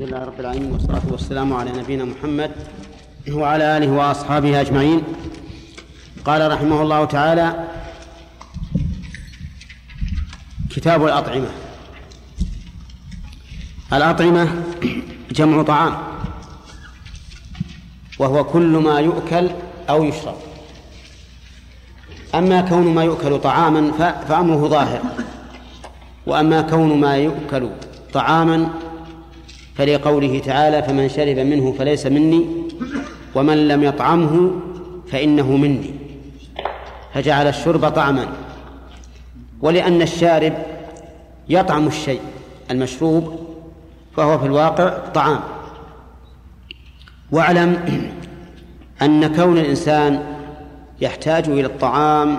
الحمد لله رب العالمين والصلاة والسلام على نبينا محمد وعلى آله وأصحابه أجمعين. قال رحمه الله تعالى كتاب الأطعمة. الأطعمة جمع طعام وهو كل ما يؤكل أو يشرب. أما كون ما يؤكل طعاما فأمره ظاهر وأما كون ما يؤكل طعاما فلقوله تعالى فمن شرب منه فليس مني ومن لم يطعمه فإنه مني. فجعل الشرب طعما. ولأن الشارب يطعم الشيء المشروب فهو في الواقع طعام. واعلم أن كون الإنسان يحتاج إلى الطعام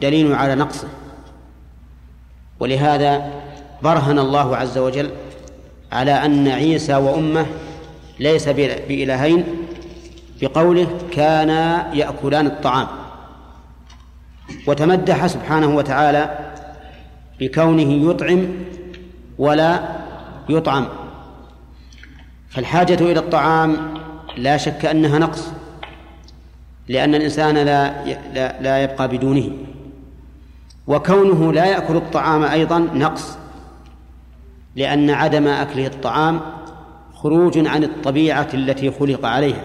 دليل على نقصه. ولهذا برهن الله عز وجل على أن عيسى وأمه ليس بإلهين بقوله كانا يأكلان الطعام. وتمدح سبحانه وتعالى بكونه يطعم ولا يطعم. فالحاجة إلى الطعام لا شك أنها نقص لأن الإنسان لا لا, يبقى بدونه. وكونه لا يأكل الطعام أيضا نقص. لأن عدم أكله الطعام خروج عن الطبيعة التي خلق عليها.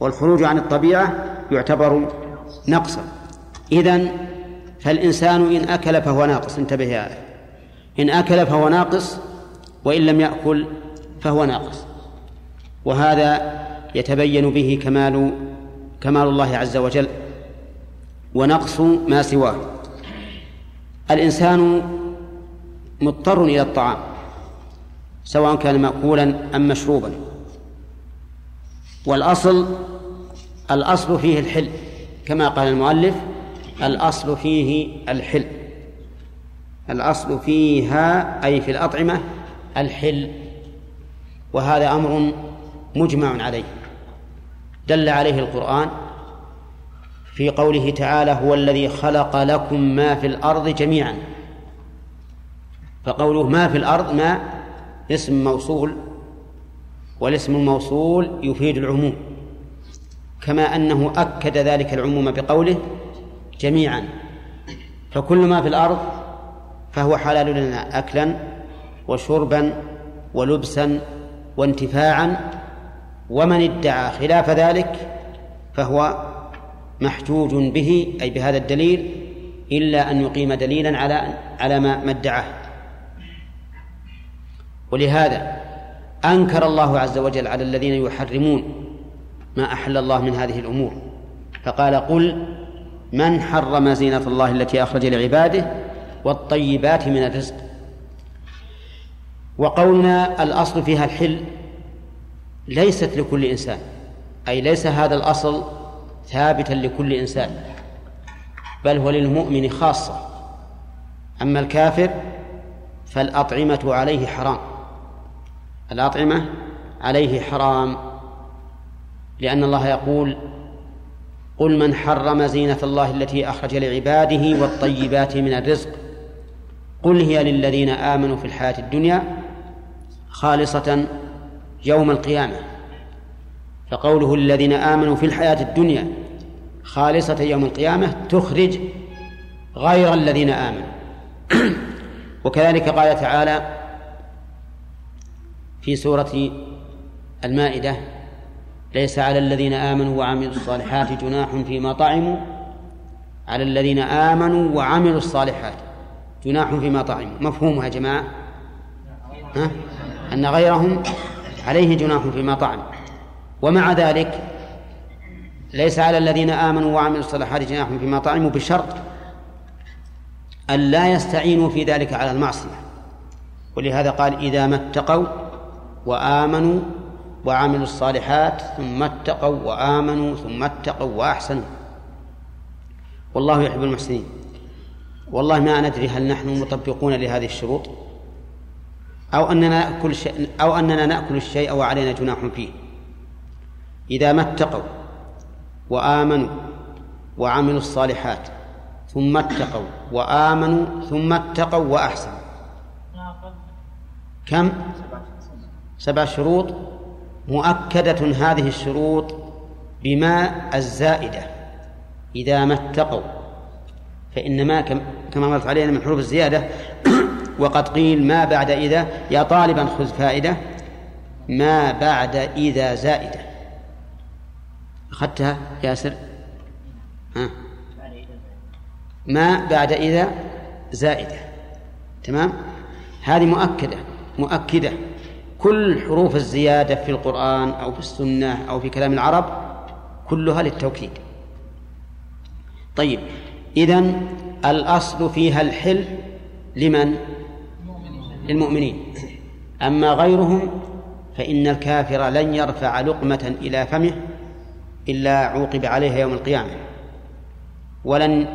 والخروج عن الطبيعة يعتبر نقصا. إذن فالإنسان إن أكل فهو ناقص. انتبه يا إن أكل فهو ناقص وإن لم يأكل فهو ناقص. وهذا يتبين به كمال كمال الله عز وجل ونقص ما سواه. الإنسان مضطر إلى الطعام سواء كان مأكولا أم مشروبا. والأصل الأصل فيه الحل كما قال المؤلف الأصل فيه الحل. الأصل فيها أي في الأطعمة الحل. وهذا أمر مجمع عليه. دل عليه القرآن في قوله تعالى هو الذي خلق لكم ما في الأرض جميعا فقوله ما في الأرض ما اسم موصول والاسم الموصول يفيد العموم كما أنه أكد ذلك العموم بقوله جميعا. فكل ما في الأرض فهو حلال لنا أكلا وشربا ولبسا وانتفاعا ومن ادعى خلاف ذلك فهو محجوج به أي بهذا الدليل إلا أن يقيم دليلا على على ما ادعاه. ولهذا أنكر الله عز وجل على الذين يحرمون ما أحل الله من هذه الأمور. فقال قل من حرم زينة الله التي أخرج لعباده والطيبات من الرزق؟ وقولنا الأصل فيها الحل ليست لكل إنسان أي ليس هذا الأصل ثابتا لكل إنسان بل هو للمؤمن خاصة. أما الكافر فالأطعمة عليه حرام. الأطعمة عليه حرام لأن الله يقول قل من حرم زينة الله التي أخرج لعباده والطيبات من الرزق قل هي للذين آمنوا في الحياة الدنيا خالصة يوم القيامة فقوله الذين آمنوا في الحياة الدنيا خالصة يوم القيامة تخرج غير الذين آمنوا. وكذلك قال تعالى في سورة المائدة ليس على الذين آمنوا وعملوا الصالحات جناح فيما طعموا. على الذين آمنوا وعملوا الصالحات جناح فيما طعموا. مفهومها يا جماعة؟ ها؟ أن غيرهم عليه جناح فيما طعموا ومع ذلك ليس على الذين آمنوا وعملوا الصالحات جناح فيما طعموا بشرط أن لا يستعينوا في ذلك على المعصية. ولهذا قال إذا ما اتقوا وآمنوا وعملوا الصالحات ثم اتقوا وآمنوا ثم اتقوا وأحسنوا. والله يحب المحسنين. والله ما ندري هل نحن مطبقون لهذه الشروط أو أننا نأكل شيء أو أننا نأكل الشيء وعلينا جناح فيه. إذا ما اتقوا وآمنوا وعملوا الصالحات ثم اتقوا وآمنوا ثم اتقوا وأحسنوا. كم؟ سبع شروط مؤكدة هذه الشروط بما الزائدة. إذا ما اتقوا فإن ما كما مرت علينا من حروف الزيادة وقد قيل ما بعد إذا يا طالبا خذ فائدة. ما بعد إذا زائدة. أخذتها ياسر؟ ها؟ ما بعد إذا زائدة. تمام؟ هذه مؤكدة مؤكدة. كل حروف الزيادة في القرآن أو في السنة أو في كلام العرب كلها للتوكيد. طيب إذن الأصل فيها الحل لمن؟ للمؤمنين. أما غيرهم فإن الكافر لن يرفع لقمة إلى فمه إلا عوقب عليها يوم القيامة. ولن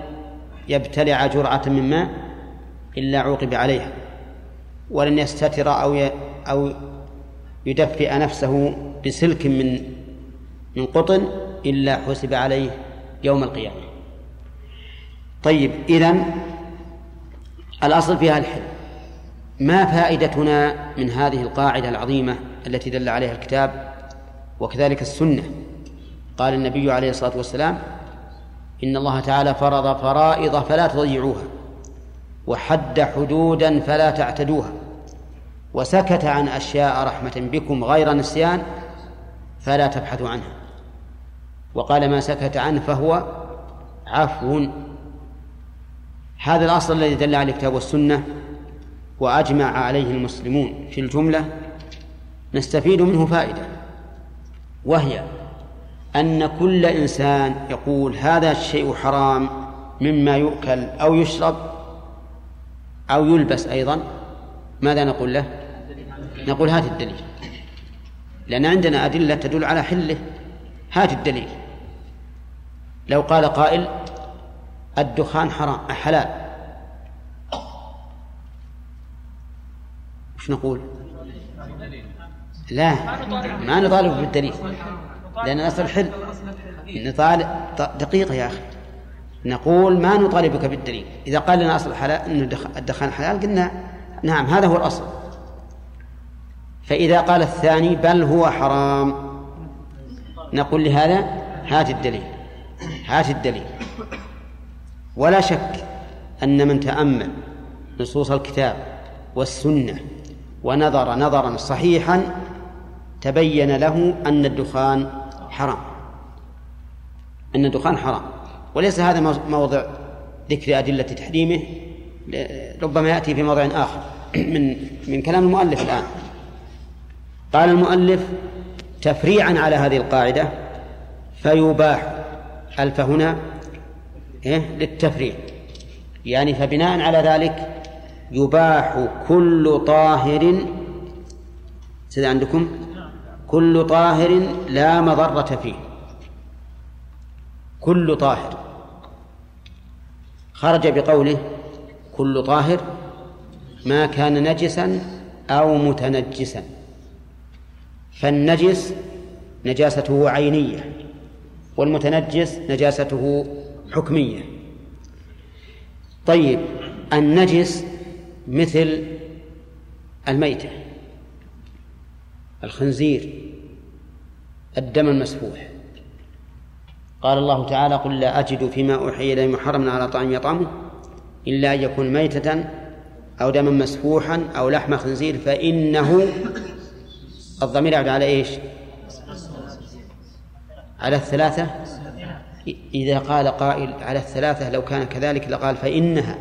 يبتلع جرعة من ماء إلا عوقب عليها. ولن يستتر أو أو يدفئ نفسه بسلك من من قطن إلا حسب عليه يوم القيامة. طيب إذن الأصل فيها الحل ما فائدتنا من هذه القاعدة العظيمة التي دل عليها الكتاب وكذلك السنة؟ قال النبي عليه الصلاة والسلام إن الله تعالى فرض فرائض فلا تضيعوها وحد حدودا فلا تعتدوها. وسكت عن أشياء رحمة بكم غير نسيان فلا تبحثوا عنها. وقال ما سكت عنه فهو عفو. هذا الأصل الذي دل عليه الكتاب والسنة وأجمع عليه المسلمون في الجملة. نستفيد منه فائدة وهي أن كل إنسان يقول هذا الشيء حرام مما يؤكل أو يشرب أو يلبس أيضا ماذا نقول له؟ نقول هات الدليل. لأن عندنا أدلة تدل على حله. هات الدليل. لو قال قائل الدخان حرام حلال. وش نقول؟ لا ما نطالب بالدليل. لأن الأصل حل نطالب دقيقة يا أخي. نقول ما نطالبك بالدليل. إذا قال لنا أصل حلال أن الدخان حلال قلنا نعم هذا هو الأصل. فإذا قال الثاني بل هو حرام نقول لهذا هات الدليل هات الدليل. ولا شك أن من تأمل نصوص الكتاب والسنة ونظر نظرا صحيحا تبين له أن الدخان حرام أن الدخان حرام. وليس هذا موضع ذكر أدلة تحريمه ربما يأتي في موضع آخر. من من كلام المؤلف الآن. قال المؤلف تفريعا على هذه القاعدة فيباح. ألف هنا إيه؟ للتفريع. يعني فبناء على ذلك يباح كل طاهر. سيد عندكم؟ كل طاهر لا مضرة فيه. كل طاهر. خرج بقوله كل طاهر ما كان نجسا أو متنجسا. فالنجس نجاسته عينية والمتنجس نجاسته حكمية. طيب النجس مثل الميتة الخنزير الدم المسفوح. قال الله تعالى قل لا أجد فيما أوحي إلي محرما على طعام يطعمه إلا أن يكون ميتة أو دما مسفوحا أو لحم خنزير فإنه الضمير يعود على إيش؟ على الثلاثة؟ إذا قال قائل على الثلاثة لو كان كذلك لقال فإنها.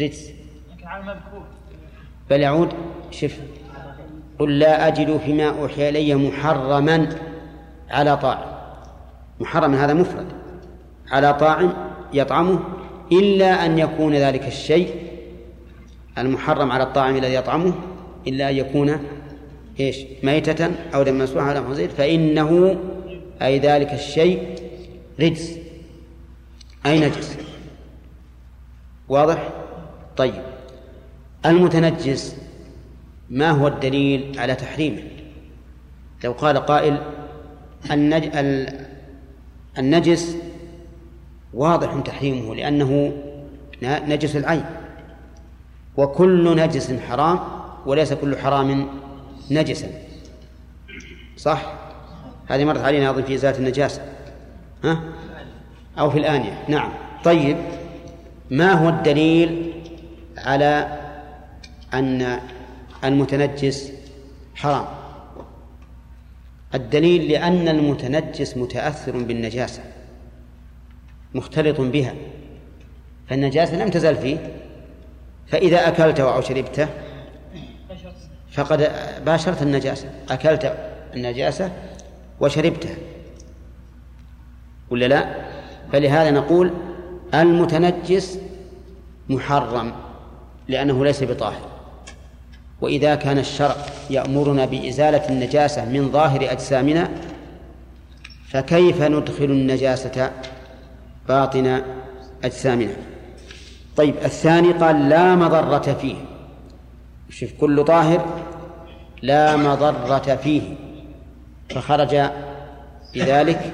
رجس بل يعود شف قل لا أجد فيما أوحي إلي محرما على طاعم. محرم هذا مفرد. على طاعم يطعمه إلا أن يكون ذلك الشيء المحرم على الطاعم الذي يطعمه إلا أن يكون إيش؟ ميتة أو دم مسوحا على خنزير فإنه أي ذلك الشيء رجس. أي نجس؟ واضح؟ طيب. المتنجس ما هو الدليل على تحريمه؟ لو قال قائل النج... النجس واضح تحريمه لأنه نجس العين. وكل نجس حرام وليس كل حرام نجسا. صح. هذه مرت علينا أظن في إزالة النجاسة. ها؟ أو في الآنية. نعم. طيب. ما هو الدليل على أن المتنجس حرام؟ الدليل لأن المتنجس متأثر بالنجاسة. مختلط بها. فالنجاسة لم تزل فيه. فإذا أكلته أو شربته فقد باشرت النجاسة. أكلت النجاسة وشربته ولا لا؟ فلهذا نقول المتنجس محرم لأنه ليس بطاهر. وإذا كان الشرع يأمرنا بإزالة النجاسة من ظاهر أجسامنا فكيف ندخل النجاسة باطن أجسامنا؟ طيب الثاني قال لا مضرة فيه. شوف كل طاهر لا مضرة فيه فخرج بذلك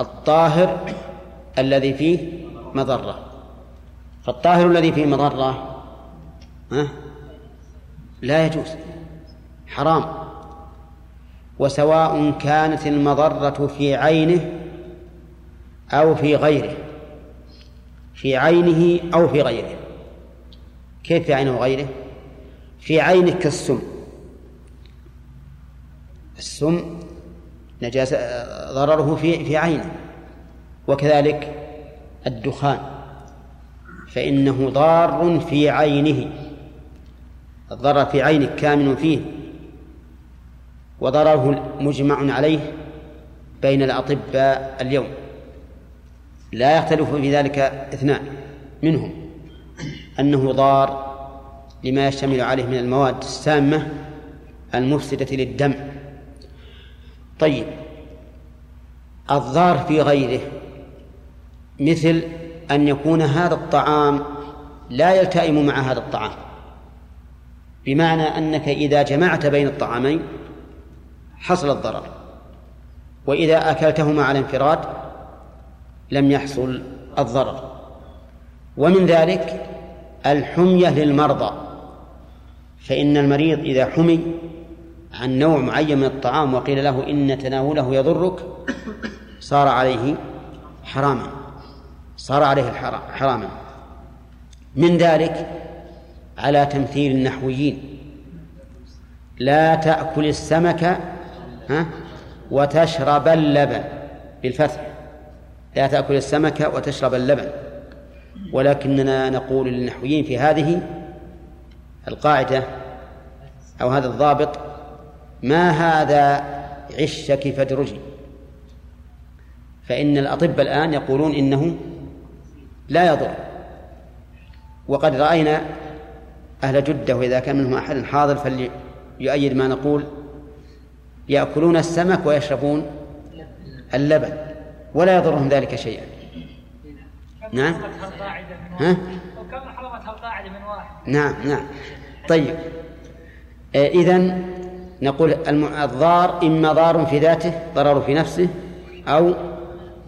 الطاهر الذي فيه مضرة. فالطاهر الذي فيه مضرة ها؟ لا يجوز حرام. وسواء كانت المضرة في عينه أو في غيره في عينه أو في غيره. كيف في عينه وغيره؟ في عينه كالسم. السم نجاسة ضرره في في عينه. وكذلك الدخان. فإنه ضار في عينه. الضرر في عينك كامن فيه. وضرره مجمع عليه بين الأطباء اليوم. لا يختلف في ذلك اثنان منهم. أنه ضار لما يشتمل عليه من المواد السامة المفسدة للدم. طيب الضار في غيره مثل أن يكون هذا الطعام لا يلتئم مع هذا الطعام بمعنى أنك إذا جمعت بين الطعامين حصل الضرر وإذا أكلتهما على انفراد لم يحصل الضرر. ومن ذلك الحمية للمرضى. فإن المريض إذا حمي عن نوع معين من الطعام وقيل له إن تناوله يضرك صار عليه حراما صار عليه حراما. من ذلك على تمثيل النحويين. لا تأكل السمك ها وتشرب اللبن بالفتح. لا تأكل السمك وتشرب اللبن. ولكننا نقول للنحويين في هذه القاعدة أو هذا الضابط ما هذا عشك فادرجي فإن الأطباء الآن يقولون إنه لا يضر. وقد رأينا أهل جدة وإذا كان منهم أحد حاضر فليؤيد ما نقول يأكلون السمك ويشربون اللبن ولا يضرهم ذلك شيئا. نعم. ها؟ وكم حرمتها القاعدة من واحد. نعم نعم. طيب. آه، إذن نقول الضار إما ضار في ذاته ضرر في نفسه أو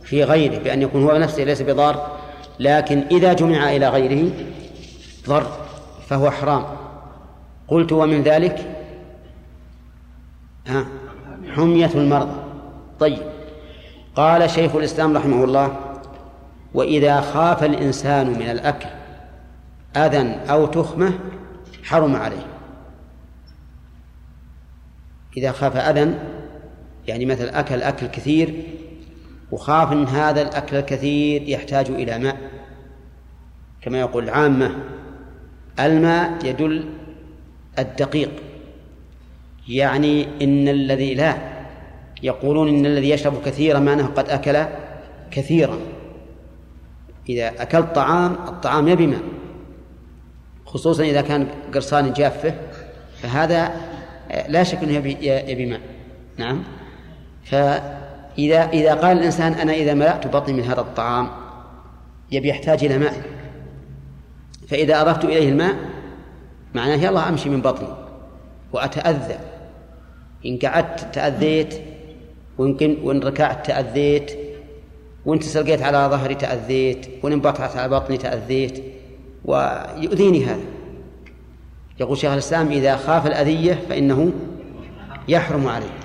في غيره بأن يكون هو نفسه ليس بضار لكن إذا جمع إلى غيره ضر فهو حرام. قلت ومن ذلك ها حمية المرضى. طيب. قال شيخ الإسلام رحمه الله وإذا خاف الإنسان من الأكل أذى أو تخمة حرم عليه. إذا خاف أذى يعني مثل أكل أكل كثير وخاف أن هذا الأكل الكثير يحتاج إلى ماء. كما يقول العامة الماء يدل الدقيق. يعني إن الذي لا يقولون إن الذي يشرب كثيرا ما أنه قد أكل كثيرا. إذا أكلت طعام الطعام يبي ماء. خصوصا إذا كان قرصان جافة فهذا لا شك أنه يبي, يبي ماء. نعم. فإذا إذا قال الإنسان أنا إذا ملأت بطني من هذا الطعام يبي يحتاج إلى ماء. فإذا أضفت إليه الماء معناه يلا أمشي من بطني وأتأذى. إن قعدت تأذيت ويمكن وإن ركعت تأذيت وإن تسلقيت على ظهري تأذيت وإن انبطحت على بطني تأذيت. ويؤذيني هذا. يقول شيخ الإسلام إذا خاف الأذية فإنه يحرم عليه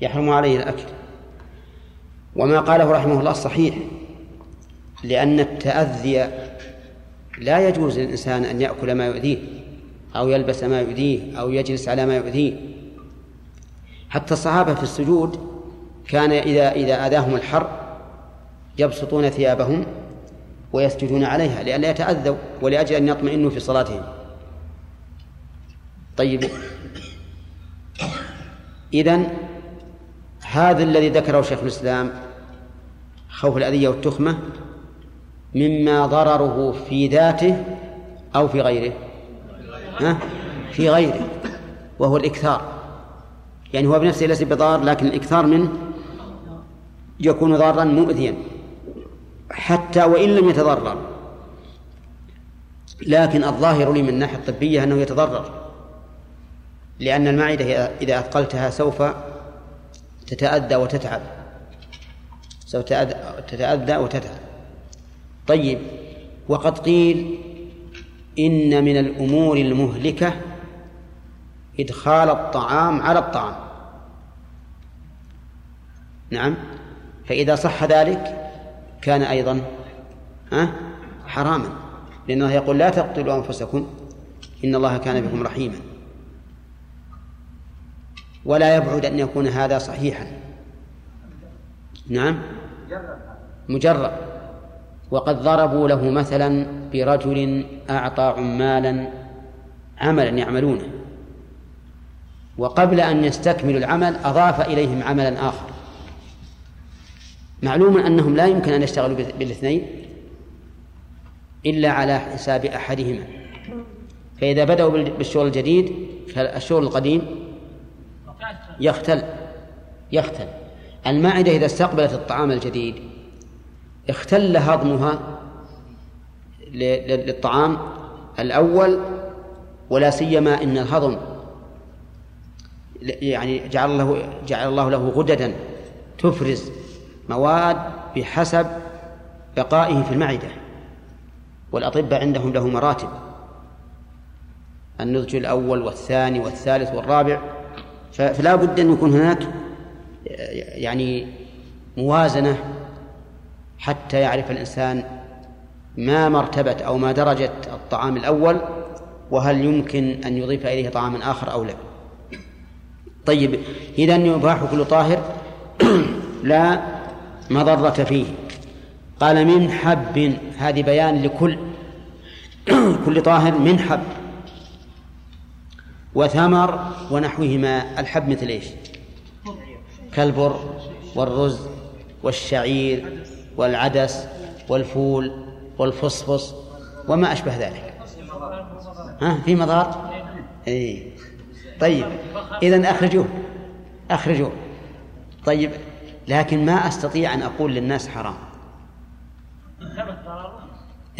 يحرم عليه الأكل. وما قاله رحمه الله صحيح لأن التأذي لا يجوز للإنسان أن يأكل ما يؤذيه أو يلبس ما يؤذيه أو يجلس على ما يؤذيه. حتى الصحابة في السجود كان إذا إذا أذاهم الحر يبسطون ثيابهم ويسجدون عليها لئلا يتأذوا ولأجل أن يطمئنوا في صلاتهم. طيب. إذن هذا الذي ذكره شيخ الإسلام خوف الأذية والتخمة مما ضرره في ذاته أو في غيره؟ ها؟ في غيره. وهو الإكثار. يعني هو بنفسه ليس بضار لكن الإكثار منه يكون ضارا مؤذيا. حتى وإن لم يتضرر. لكن الظاهر لي من الناحية الطبية أنه يتضرر. لأن المعدة إذا أثقلتها سوف تتأذى وتتعب. سوف تتأذى وتتعب. طيب وقد قيل إن من الأمور المهلكة إدخال الطعام على الطعام. نعم فإذا صح ذلك كان أيضا حراما. لأنه يقول لا تقتلوا أنفسكم إن الله كان بكم رحيما. ولا يبعد أن يكون هذا صحيحا. نعم؟ مجرب وقد ضربوا له مثلا برجل أعطى عمالا عملا يعملونه. وقبل أن يستكملوا العمل أضاف إليهم عملا آخر. معلوم أنهم لا يمكن أن يشتغلوا بالاثنين إلا على حساب أحدهما. فإذا بدأوا بالشغل الجديد فالشغل القديم يختل يختل. المعدة إذا استقبلت الطعام الجديد اختل هضمها للطعام الأول ولا سيما إن الهضم يعني جعل الله جعل الله له غددا تفرز. مواد بحسب بقائه في المعدة والأطباء عندهم له مراتب. النضج الأول والثاني والثالث والرابع فلا بد أن يكون هناك يعني موازنة حتى يعرف الإنسان ما مرتبة أو ما درجة الطعام الأول وهل يمكن أن يضيف إليه طعاما آخر أو لا. طيب إذا يباح كل طاهر. لا مضرة فيه. قال من حب هذه بيان لكل كل طاهر من حب. وثمر ونحوهما الحب مثل إيش؟ كالبر والرز والشعير والعدس والفول والفصفص وما أشبه ذلك. ها؟ في مضار؟ اي طيب إذا أخرجوه. أخرجوه. طيب لكن ما أستطيع أن أقول للناس حرام.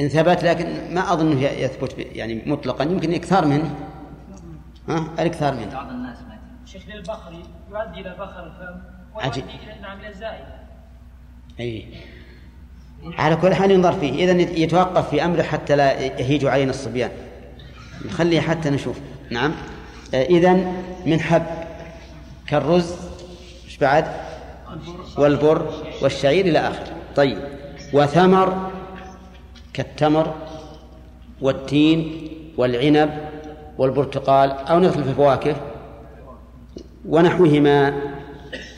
إن ثبت لكن ما أظن يثبت يعني مطلقا. يمكن إكثار منه. ها؟ الإكثار منه. بعض الناس شيخ للبخري يؤدي إلى بخر الفم ويؤدي إلى نعم أي. على كل حال ينظر فيه. إذا يتوقف في أمره حتى لا يهيج علينا الصبيان. نخليه حتى نشوف. نعم. إذا من حب كالرز. إيش بعد؟ والبر والشعير إلى آخره طيب. وثمر كالتمر والتين والعنب والبرتقال أو ندخل في الفواكه ونحوهما.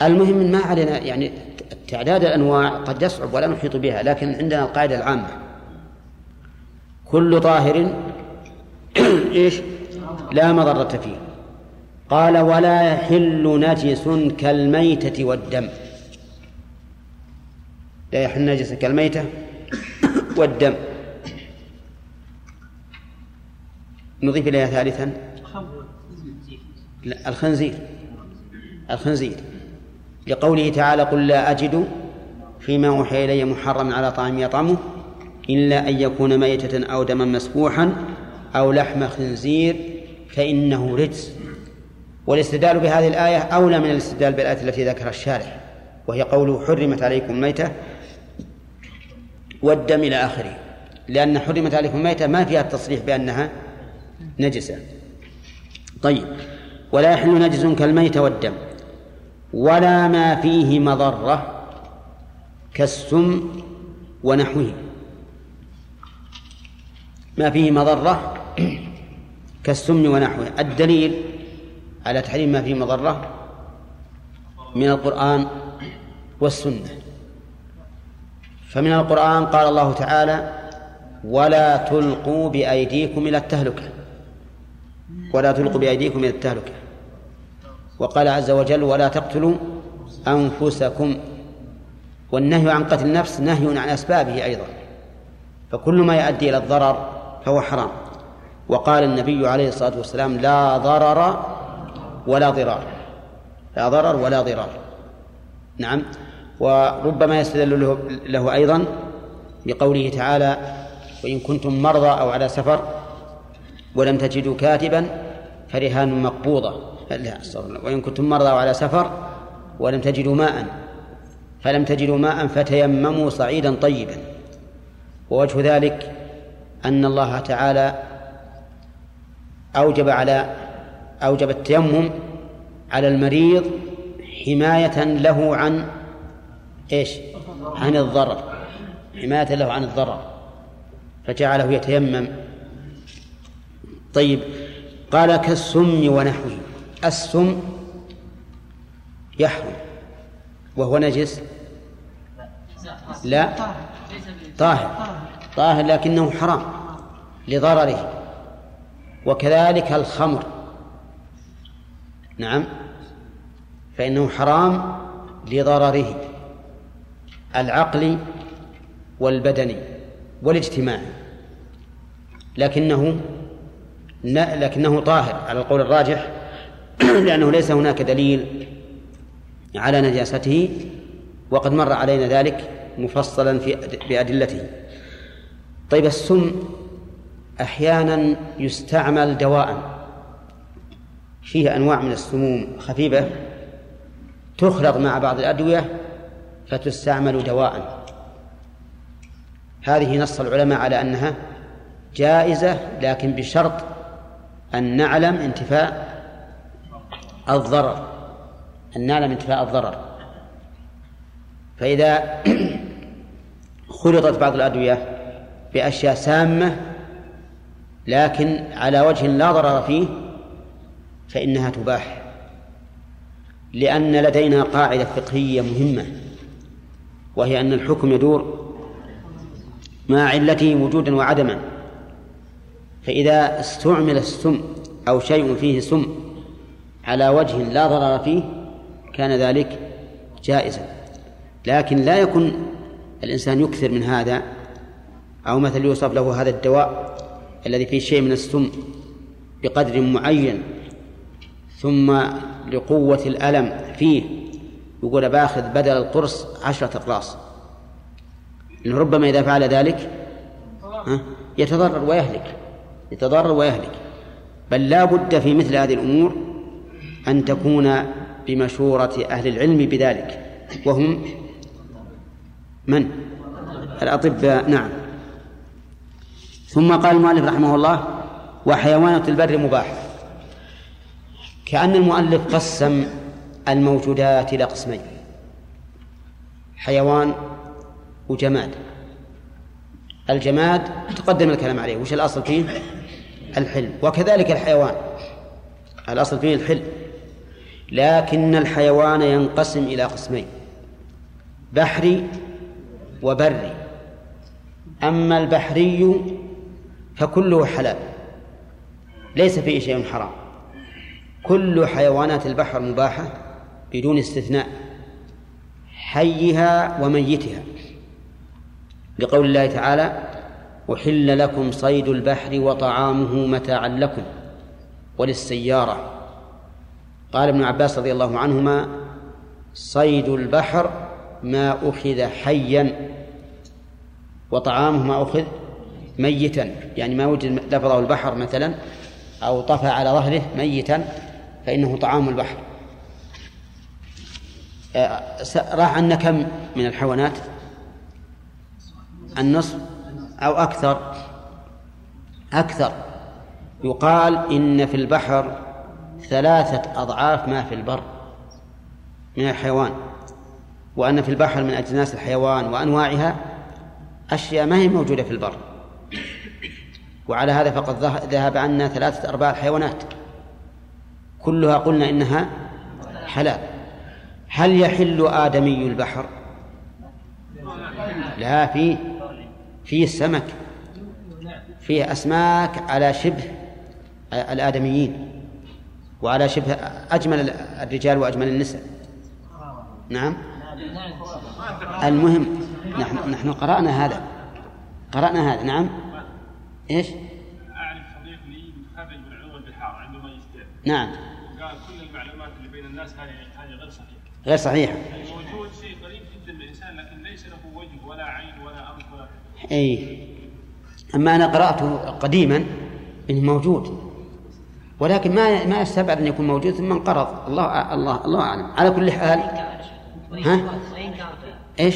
المهم ما علينا يعني تعداد الأنواع قد يصعب ولا نحيط بها لكن عندنا القاعدة العامة. كل طاهر إيش؟ لا مضرة فيه. قال ولا يحل نجس كالميتة والدم. لا يحل نجس كالميتة والدم. نضيف إليها ثالثا. الخنزير. الخنزير. لقوله تعالى قل لا أجد فيما أوحي إلي محرما على طعام يطعمه إلا أن يكون ميتة أو دما مسفوحا أو لحم خنزير فإنه رجس. والاستدلال بهذه الآية أولى من الاستدلال بالآية التي ذكرها الشارح وهي قوله حرمت عليكم ميتة والدم إلى آخره. لأن حرمت عليكم ميتة ما فيها التصريح بأنها نجسة. طيب. ولا يحل نجس كالميت والدم. ولا ما فيه مضرة كالسم ونحوه. ما فيه مضرة كالسم ونحوه. الدليل على تحريم ما فيه مضرة من القرآن والسنة. فمن القرآن قال الله تعالى ولا تلقوا بأيديكم إلى التهلكة ولا تلقوا بأيديكم إلى التهلكة وقال عز وجل ولا تقتلوا أنفسكم والنهي عن قتل النفس نهي عن أسبابه أيضا فكل ما يؤدي إلى الضرر فهو حرام وقال النبي عليه الصلاة والسلام لا ضرر ولا ضرار لا ضرر ولا ضرار. نعم. وربما يستدل له, أيضا بقوله تعالى وإن كنتم مرضى أو على سفر ولم تجدوا كاتبا فرهان مقبوضة. لا وإن كنتم مرضى أو على سفر ولم تجدوا ماء فلم تجدوا ماء فتيمموا صعيدا طيبا. ووجه ذلك أن الله تعالى أوجب على أوجب التيمم على المريض حماية له عن إيش؟ عن الضرر. حماية له عن الضرر. فجعله يتيمم. طيب قال كالسم ونحوه. السم يحرم وهو نجس؟ لا. طاهر. طاهر لكنه حرام لضرره. وكذلك الخمر. نعم. فإنه حرام لضرره. العقلي والبدني والاجتماعي لكنه لكنه طاهر على القول الراجح لأنه ليس هناك دليل على نجاسته وقد مر علينا ذلك مفصلا في بأدلته. طيب السم أحيانا يستعمل دواء فيه أنواع من السموم خفيفة تخلط مع بعض الأدوية فتستعمل دواء. هذه نص العلماء على أنها جائزة لكن بشرط أن نعلم انتفاء الضرر. أن نعلم انتفاء الضرر. فإذا خلطت بعض الأدوية بأشياء سامة لكن على وجه لا ضرر فيه فإنها تباح. لأن لدينا قاعدة فقهية مهمة. وهي أن الحكم يدور مع علته وجودا وعدما. فإذا استعمل السم أو شيء فيه سم على وجه لا ضرر فيه كان ذلك جائزا. لكن لا يكون الإنسان يكثر من هذا أو مثل يوصف له هذا الدواء الذي فيه شيء من السم بقدر معين ثم لقوة الألم فيه يقول باخذ بدل القرص عشرة أقراص. إنه ربما إذا فعل ذلك يتضرر ويهلك يتضرر ويهلك. بل لا بد في مثل هذه الأمور أن تكون بمشورة أهل العلم بذلك. وهم من؟ الأطباء نعم. ثم قال المؤلف رحمه الله وحيوانات البر مباح. كأن المؤلف قسم الموجودات إلى قسمين حيوان وجماد. الجماد تقدم الكلام عليه. وش الأصل فيه؟ الحل وكذلك الحيوان. الأصل فيه الحل لكن الحيوان ينقسم إلى قسمين بحري وبري. أما البحري فكله حلال. ليس فيه شيء حرام. كل حيوانات البحر مباحة. بدون استثناء حيها وميتها. لقول الله تعالى أحل لكم صيد البحر وطعامه متاعا لكم وللسيارة. قال ابن عباس رضي الله عنهما صيد البحر ما أخذ حيا وطعامه ما أخذ ميتا. يعني ما وجد لفظه البحر مثلا أو طفى على ظهره ميتا فإنه طعام البحر. راح عنا كم من الحيوانات؟ النصف أو أكثر؟ أكثر. يقال إن في البحر ثلاثة أضعاف ما في البر من الحيوان وأن في البحر من أجناس الحيوان وأنواعها أشياء ما هي موجودة في البر. وعلى هذا فقد ذهب عنا ثلاثة أرباع الحيوانات. كلها قلنا إنها حلال. هل يحل آدمي البحر؟ لا في في السمك فيه أسماك على شبه الآدميين وعلى شبه أجمل الرجال وأجمل النساء. نعم. المهم نحن نحن قرأنا هذا. قرأنا هذا نعم. إيش؟ أعرف صديق لي متخرج من علوم البحار عنده ماجستير نعم. قال كل المعلومات اللي بين الناس هذه غير صحيحة موجود شيء قريب جدا من الانسان لكن ليس له وجه ولا عين ولا انف ولا اي أما أنا قرأته قديما إنه موجود. ولكن ما ما يستبعد أن يكون موجود ثم انقرض. الله الله الله أعلم. على كل حال. ها؟ إيش؟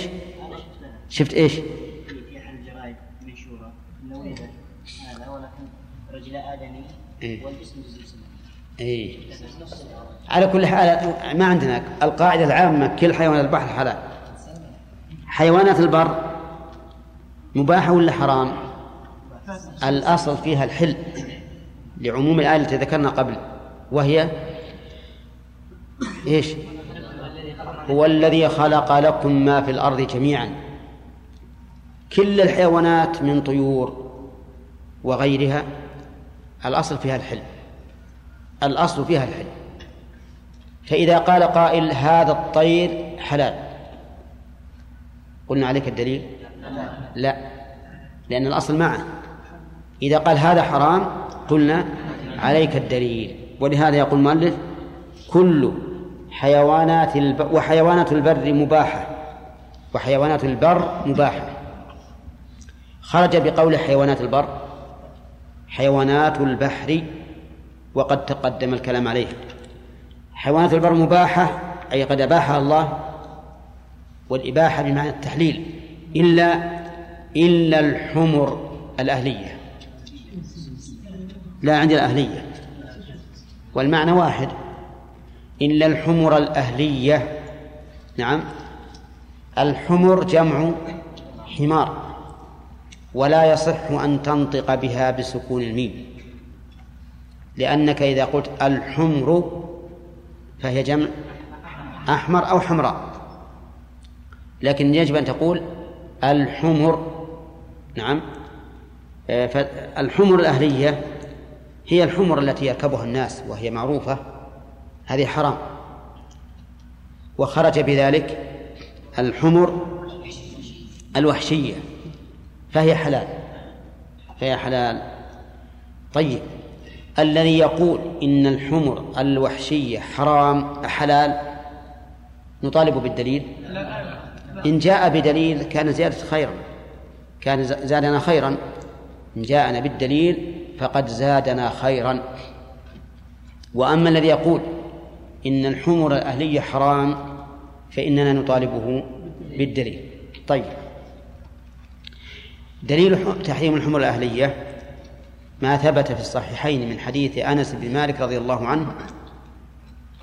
شفت إيش؟ في أحد الجرائد منشورة إنه ولد هذا ولكن رجل آدمي إيه. والجسم سمك نفس على كل حال ما عندنا. القاعدة العامة كل حيوان البحر حلال. حيوانات البر مباحة ولا حرام؟ الأصل فيها الحل لعموم الآية التي ذكرنا قبل وهي إيش؟ هو الذي خلق لكم ما في الأرض جميعا. كل الحيوانات من طيور وغيرها الأصل فيها الحل. الأصل فيها الحل فإذا قال قائل هذا الطير حلال قلنا عليك الدليل؟ لا لأن الأصل معه إذا قال هذا حرام قلنا عليك الدليل. ولهذا يقول المؤلف كل حيوانات الب... وحيوانات البر مباحة. وحيوانات البر مباحة. خرج بقول حيوانات البر حيوانات البحر وقد تقدم الكلام عليه. حيوانات البر مباحة أي قد أباحها الله والإباحة بمعنى التحليل إلا إلا الحمر الأهلية. لا عند الأهلية. والمعنى واحد إلا الحمر الأهلية. نعم. الحمر جمع حمار ولا يصح أن تنطق بها بسكون الميم. لأنك إذا قلت الحمر فهي جمع أحمر أو حمراء. لكن يجب أن تقول الحمر. نعم. فالحمر الأهلية هي الحمر التي يركبها الناس وهي معروفة. هذه حرام. وخرج بذلك الحمر الوحشية. فهي حلال. فهي حلال. طيب. الذي يقول إن الحمر الوحشية حرام حلال نطالب بالدليل؟ إن جاء بدليل كان زيادة خيرا كان زادنا خيرا. إن جاءنا بالدليل فقد زادنا خيرا. وأما الذي يقول إن الحمر الأهلية حرام فإننا نطالبه بالدليل. طيب. دليل تحريم الحمر الأهلية ما ثبت في الصحيحين من حديث أنس بن مالك رضي الله عنه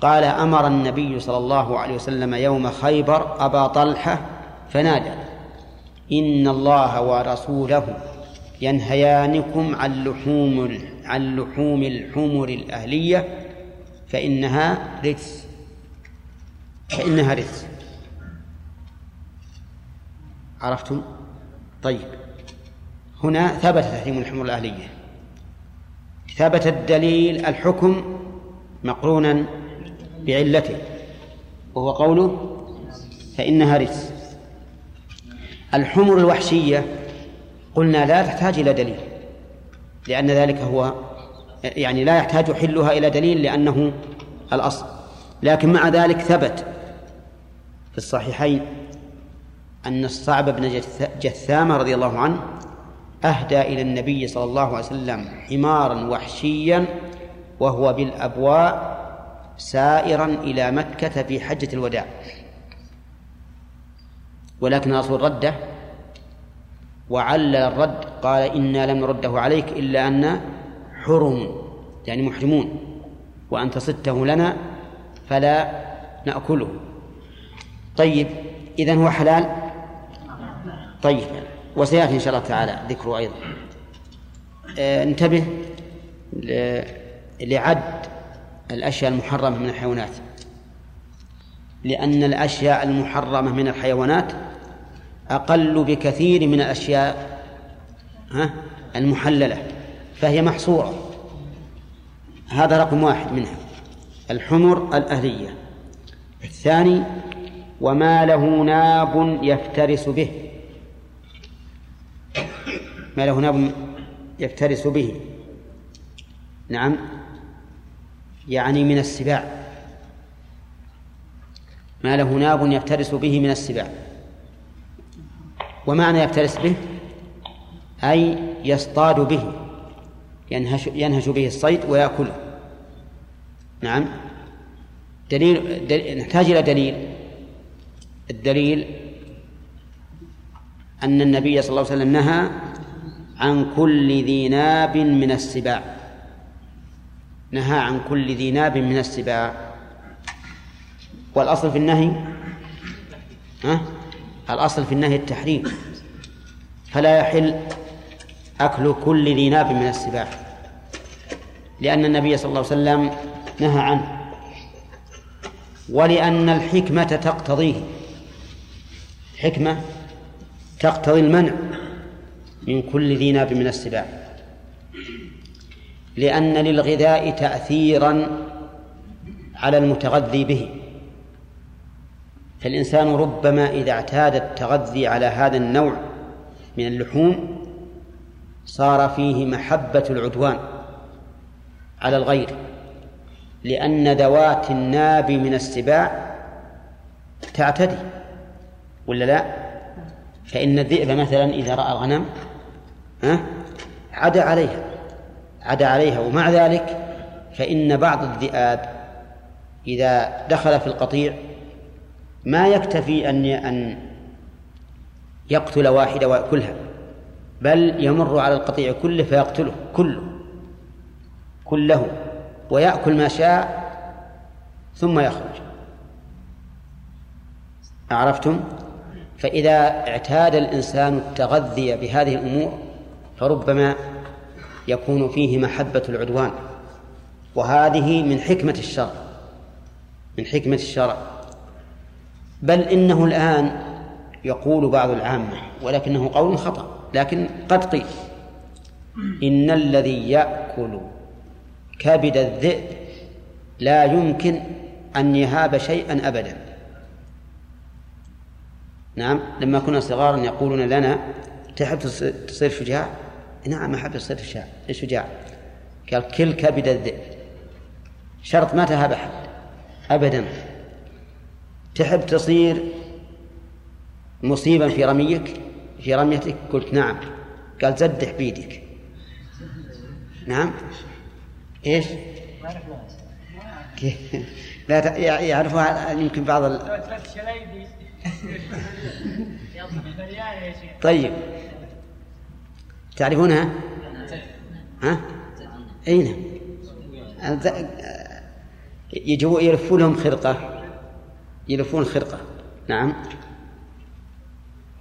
قال أمر النبي صلى الله عليه وسلم يوم خيبر أبا طلحة فنادى إن الله ورسوله ينهيانكم عن لحوم عن لحوم الحمر الأهلية فإنها رجس. فإنها رجس. عرفتم؟ طيب. هنا ثبت تحريم الحمر الأهلية. ثبت الدليل الحكم مقرونا بعلته وهو قوله فإنها رجس. الحمر الوحشية قلنا لا تحتاج إلى دليل لأن ذلك هو يعني لا يحتاج حلها إلى دليل لأنه الأصل. لكن مع ذلك ثبت في الصحيحين أن الصعب بن جثامة رضي الله عنه أهدى إلى النبي صلى الله عليه وسلم حمارا وحشيا وهو بالأبواء سائرا إلى مكة في حجة الوداع. ولكن الرسول رده وعلل الرد قال إنا لم نرده عليك إلا أن حرم يعني محرمون وأنت صدته لنا فلا نأكله. طيب إذا هو حلال؟ طيب. وسيأتي إن شاء الله تعالى ذكره أيضا. آه، انتبه لعد الأشياء المحرمة من الحيوانات. لأن الأشياء المحرمة من الحيوانات أقل بكثير من الأشياء المحللة فهي محصورة. هذا رقم واحد منها الحمر الأهلية. الثاني وما له ناب يفترس به. ما له ناب يفترس به. نعم. يعني من السباع. ما له ناب يفترس به من السباع. ومعنى يفترس به؟ أي يصطاد به. ينهش, ينهش به الصيد ويأكله. نعم. دليل, دليل نحتاج إلى دليل. الدليل أن النبي صلى الله عليه وسلم نهى عن كل ذي ناب من السباع. نهى عن كل ذي ناب من السباع. والأصل في النهي؟ ها؟ الأصل في النهي التحريم. فلا يحل أكل كل ذي ناب من السباع. لأن النبي صلى الله عليه وسلم نهى عنه. ولأن الحكمة تقتضيه. حكمة تقتضي المنع. من كل ذي ناب من السباع. لأن للغذاء تأثيرا على المتغذي به. فالإنسان ربما إذا اعتاد التغذي على هذا النوع من اللحوم صار فيه محبة العدوان على الغير. لأن ذوات الناب من السباع تعتدي ولا لا؟ فإن الذئب مثلا إذا رأى الغنم ها؟ عدا عليها. عدا عليها. ومع ذلك فإن بعض الذئاب إذا دخل في القطيع ما يكتفي أن أن يقتل واحدة ويأكلها بل يمر على القطيع كله فيقتله كله كله ويأكل ما شاء ثم يخرج. عرفتم فإذا اعتاد الإنسان التغذي بهذه الأمور فربما يكون فيه محبة العدوان. وهذه من حكمة الشرع من حكمة الشرع. بل إنه الآن يقول بعض العامة ولكنه قول خطأ لكن قد قيل إن الذي يأكل كبد الذئب لا يمكن أن يهاب شيئا أبدا. نعم لما كنا صغارا يقولون لنا تحب تصير شجاع؟ نعم أحب شجاع شجاع قال كل كبد الذئب. شرط ما تهاب أحد أبدا. تحب تصير مصيبا في رميك؟ في رميتك؟ قلت نعم. قال زدح بيدك. نعم. إيش؟ لا يعرفها يمكن بعض ال... طيب. تعرفونها؟ ها؟ اي نعم. يجوا يلفون لهم خرقة. يلفون خرقة نعم.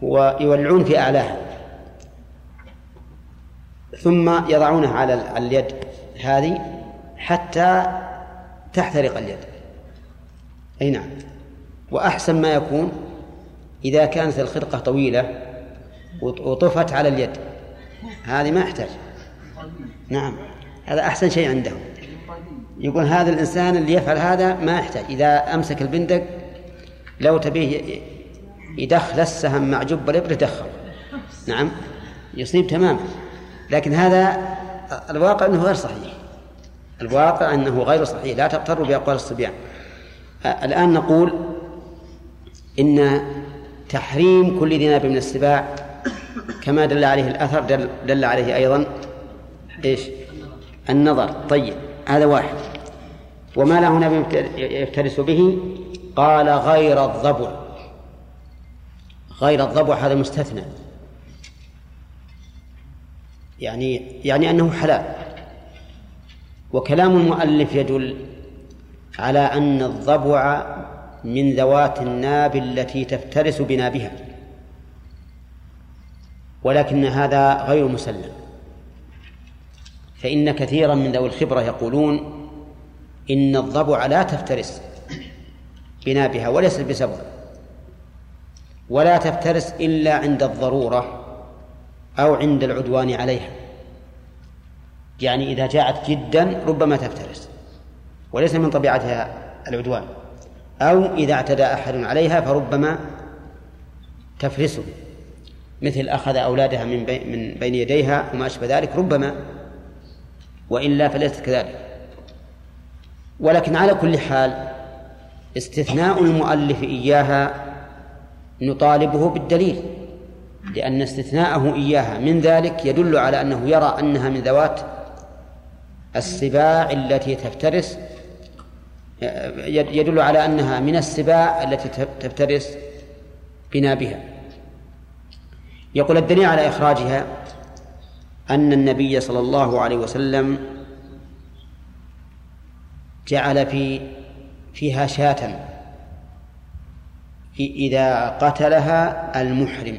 ويولعون في أعلاها. ثم يضعونها على اليد هذه حتى تحترق اليد. أي نعم. وأحسن ما يكون إذا كانت الخرقة طويلة وطفت على اليد. هذه ما يحتاج. نعم. هذا أحسن شيء عندهم. يقول هذا الإنسان اللي يفعل هذا ما يحتاج. إذا أمسك البندق لو تبيه يدخل السهم مع جب الإبرة دخل نعم. يصيب تماما. لكن هذا الواقع أنه غير صحيح. الواقع أنه غير صحيح. لا تغتروا بأقوال الصبيان. الآن نقول إن تحريم كل ذي ناب من السباع كما دل عليه الأثر دل, دل عليه أيضا إيش؟ النظر. طيب هذا واحد. وما له ناب يفترس به؟ قال غير الضبع. غير الضبع هذا مستثنى. يعني يعني أنه حلال. وكلام المؤلف يدل على أن الضبع من ذوات الناب التي تفترس بنابها. ولكن هذا غير مسلم. فإن كثيرا من ذوي الخبرة يقولون إن الضبع لا تفترس بنابها وليست بسبب ولا تفترس إلا عند الضرورة أو عند العدوان عليها. يعني إذا جاءت جدا ربما تفترس وليس من طبيعتها العدوان. أو إذا اعتدى أحد عليها فربما تفرسه. مثل أخذ أولادها من من بين يديها وما أشبه ذلك ربما وإلا فليست كذلك. ولكن على كل حال استثناء المؤلف إياها نطالبه بالدليل لأن استثناءه إياها من ذلك يدل على أنه يرى أنها من ذوات السباع التي تفترس يدل على أنها من السباع التي تفترس بنابها يقول الدليل على إخراجها أن النبي صلى الله عليه وسلم جعل في فيها شاة إذا قتلها المحرم.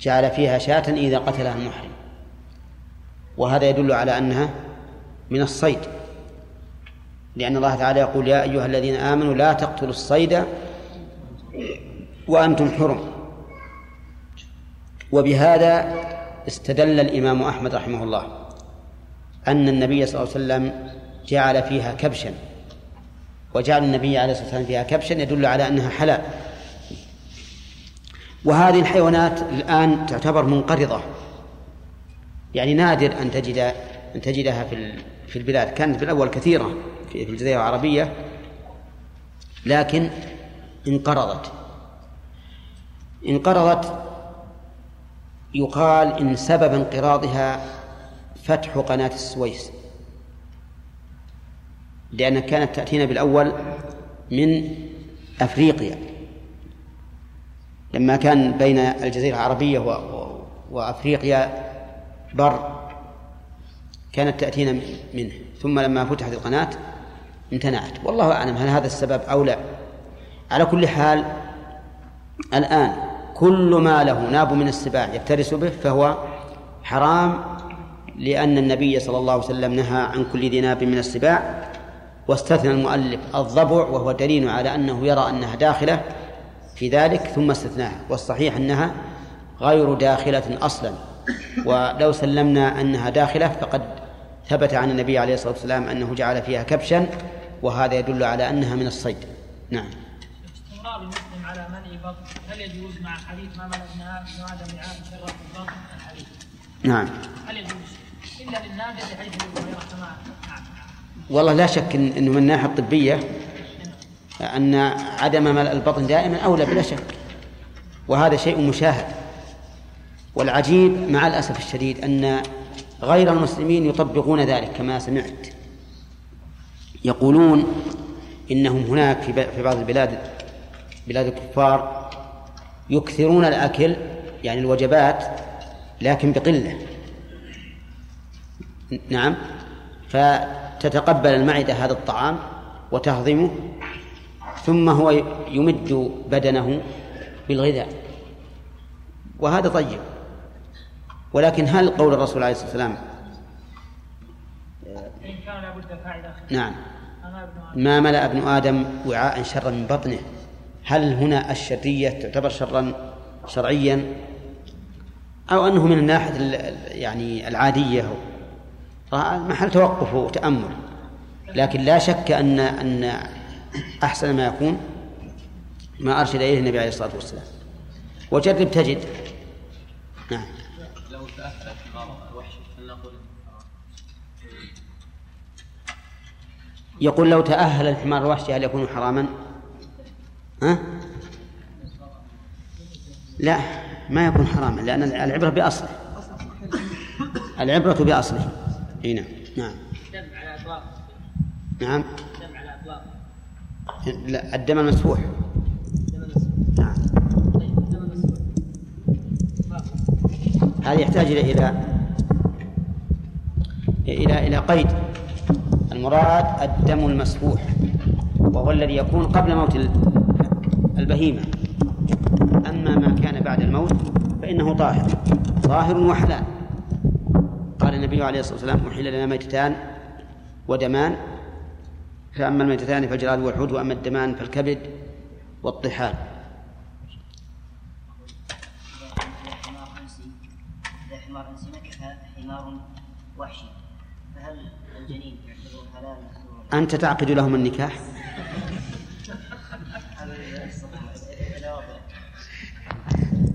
جعل فيها شاة إذا قتلها المحرم. وهذا يدل على أنها من الصيد. لأن الله تعالى يقول يا أيها الذين آمنوا لا تقتلوا الصيد وأنتم حرم. وبهذا استدل الإمام أحمد رحمه الله أن النبي صلى الله عليه وسلم جعل فيها كبشا. وجعل النبي عليه الصلاة والسلام فيها كبشا يدل على أنها حلال. وهذه الحيوانات الآن تعتبر منقرضة. يعني نادر أن تجد أن تجدها في في البلاد. كانت في الأول كثيرة في الجزيرة العربية لكن انقرضت. انقرضت يقال إن سبب انقراضها فتح قناة السويس لأنها كانت تأتينا بالأول من أفريقيا لما كان بين الجزيرة العربية وأفريقيا بر كانت تأتينا منه ثم لما فتحت القناة امتنعت. والله أعلم هل هذا السبب أو لا. على كل حال الآن كل ما له ناب من السباع يفترس به فهو حرام لأن النبي صلى الله عليه وسلم نهى عن كل ذي ناب من السباع واستثنى المؤلف الضبع وهو دليل على أنه يرى أنها داخلة في ذلك ثم استثناها. والصحيح أنها غير داخلة أصلا. ولو سلمنا أنها داخلة فقد ثبت عن النبي عليه الصلاة والسلام أنه جعل فيها كبشا وهذا يدل على أنها من الصيد. نعم. هل يجوز مع حديث ما ملأ ابن آدم وعاء شر البطن؟ الحديث. نعم. هل يجوز؟ إلا للنادر بحيث كما والله لا شك إن أنه من الناحية الطبية أن عدم ملء البطن دائما أولى بلا شك. وهذا شيء مشاهد. والعجيب مع الأسف الشديد أن غير المسلمين يطبقون ذلك كما سمعت. يقولون إنهم هناك في بعض البلاد بلاد الكفار يكثرون الأكل يعني الوجبات لكن بقلة. نعم. فتتقبل المعدة هذا الطعام وتهضمه ثم هو يمد بدنه بالغذاء. وهذا طيب. ولكن هل قول الرسول عليه الصلاة والسلام إن كان لابد فاعل نعم. ما ملأ ابن آدم وعاء شرا من بطنه؟ هل هنا الشرية تعتبر شرا شرعيا؟ أو أنه من الناحية ال- يعني العادية محل توقف وتأمل. لكن لا شك أن أن أحسن ما يكون ما أرشد إليه النبي عليه الصلاة والسلام. وجرب تجد. نعم. لو فلنقل يقول لو تأهل الحمار الوحشي هل يكون حراما؟ ها؟ لا ما يكون حراما لأن العبرة بأصله. العبرة بأصله. إي نعم. نعم. نعم. لا الدم المسفوح. نعم. هذا يحتاج إلى إلى إلى إلى قيد. المراد الدم المسفوح وهو الذي يكون قبل موت البهيمة. أما ما كان بعد الموت فإنه طاهر. طاهر وحلال. قال النبي عليه الصلاة والسلام أحل لنا ميتتان ودمان. فأما الميتتان فالجراد والحوت وأما الدمان فالكبد والطحال. أنت تعقد لهم النكاح؟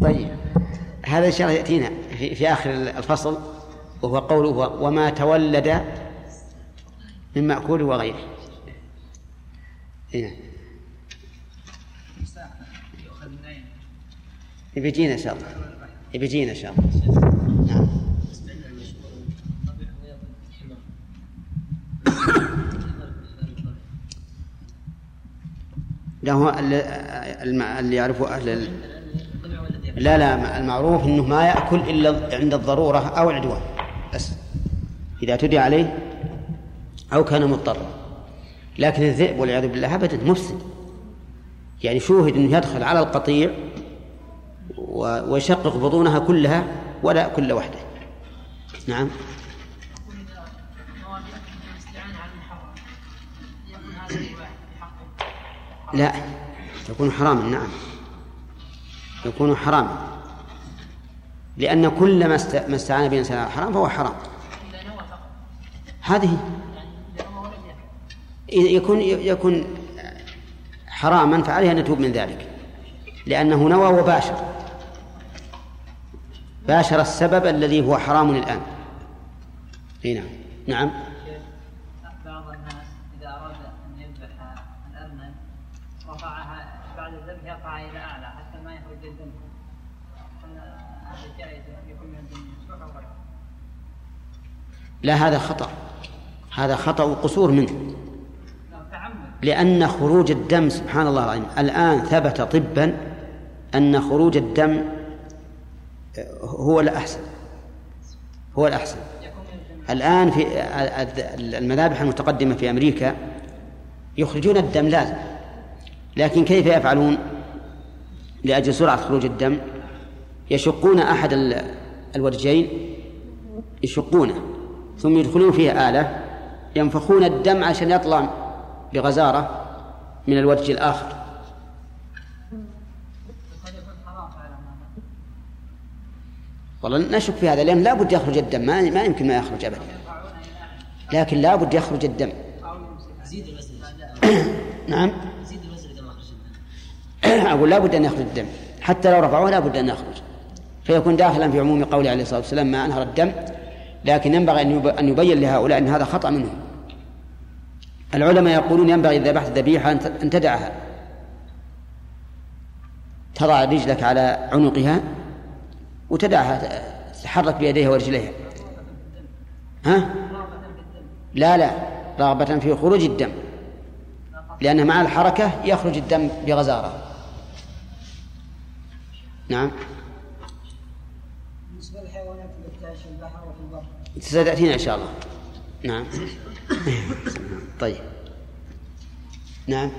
طيب هذا إن شاء الله يأتينا في, في آخر الفصل وهو قوله وما تولد من مأكول وغيره. هنا بيجينا إن شاء الله. بيجينا إن شاء الله. الم- اللي يعرفه أهل ال... لا لا المعروف أنه ما يأكل إلا عند الضرورة أو العدوان بس. إذا تدعى عليه أو كان مضطرا. لكن الذئب والعياذ بالله أبدا مفسد. يعني شوهد أنه يدخل على القطيع ويشقق بطونها كلها ولا كل وحده. نعم يكون إذا مواد الاستعانة على المحرم يكون هذا الواحد في حقه لا. يكون حراما نعم. يكون حراما. لأن كل ما ما استعان به الإنسان على حرام فهو حرام. هذه يكون يكون حراما فعليه أن يتوب من ذلك. لأنه نوى وباشر. باشر السبب الذي هو حرام الآن. إي نعم. لا هذا خطأ. هذا خطأ وقصور منه لأن خروج الدم سبحان الله العظيم الآن ثبت طبا أن خروج الدم هو الأحسن. هو الأحسن. الآن في المذابح المتقدمة في أمريكا يخرجون الدم لازم. لكن كيف يفعلون؟ لأجل سرعة خروج الدم يشقون أحد ال- الورجين يشقونه. ثم يدخلون فيه آلة ينفخون الدم عشان يطلع بغزارة من الورج الآخر. والله نشك في هذا لأن لا بد يخرج الدم ما, ما يمكن ما يخرج أبدا. لكن لا بد يخرج الدم. نعم. أقول لا بد أن يخرج الدم. حتى لو رفعوه لا بد أن يخرج. فيكون داخلا في عموم قوله عليه الصلاة والسلام ما أنهر الدم لكن ينبغي أن يب- أن يبين لهؤلاء أن هذا خطأ منهم. العلماء يقولون ينبغي إذا ذبحت ذبيحة أن تدعها. تضع رجلك على عنقها وتدعها تتحرك بيديها ورجليها. ها؟ لا لا. رغبة في خروج الدم. لأن مع الحركة يخرج الدم بغزارة. نعم بالنسبة للحيوانات التي تعيش في البحر وفي البر ستأتينا إن شاء الله. نعم. طيب. نعم.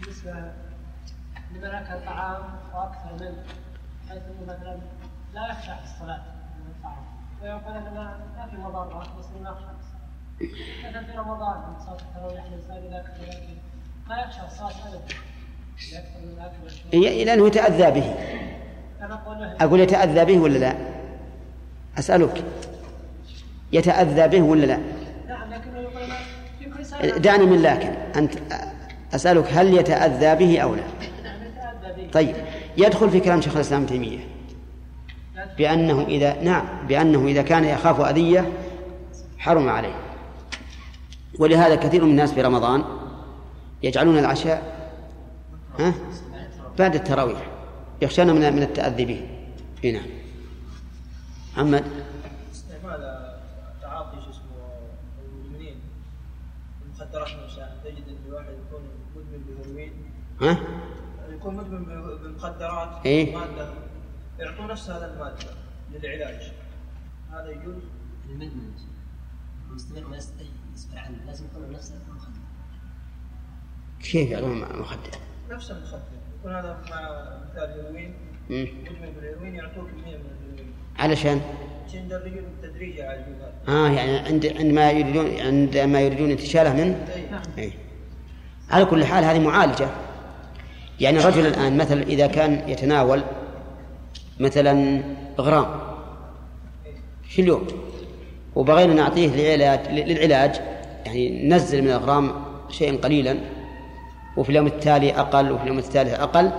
بالنسبة لمن أكل طعام وأكثر منه حيث أنه مثلا لا يخشى في الصلاة من الطعام. ويقول أنا ما في مضرة بس ما أخشى. مثلا في رمضان عند صلاة التراويح الإنسان إذا أكل ما يخشى الصلاة أبدا. من والشرب ي- لأنه يتأذى به. أقول يتأذى به ولا لا؟ أسألك. يتأذى به ولا لا؟ دعني من لكن أنت أسألك هل يتأذى به أو لا؟ طيب يدخل في كلام شيخ الإسلام تيمية. بأنه إذا نعم بأنه إذا كان يخاف أذية حرم عليه. ولهذا كثير من الناس في رمضان يجعلون العشاء ها بعد التراويح يخشون من من التأذي به. إي نعم. محمد؟ ها؟ يكون مدمن بالمخدرات إيه. مادة. يعطون نفس هذا المادة للعلاج. هذا يجوز؟ المدمن مستمر ما يستحي يسأل عنه. لازم يكون نفس المخدر. كيف يعلمون مع مخدر؟ نفس المخدر. يكون هذا مع مثال هيروين. مدمن بالهيروين يعطوه كميه من الهيروين. علشان؟ عشان يدرجون بالتدريج على آه يعني عند عندما يريدون عندما يريدون انتشاله منه؟ أي. إيه. على كل حال هذه معالجة. يعني الرجل الآن مثلا إذا كان يتناول مثلا غرام في اليوم وبغينا نعطيه للعلاج للعلاج يعني ننزل من الغرام شيئا قليلا وفي اليوم التالي أقل وفي اليوم الثالث أقل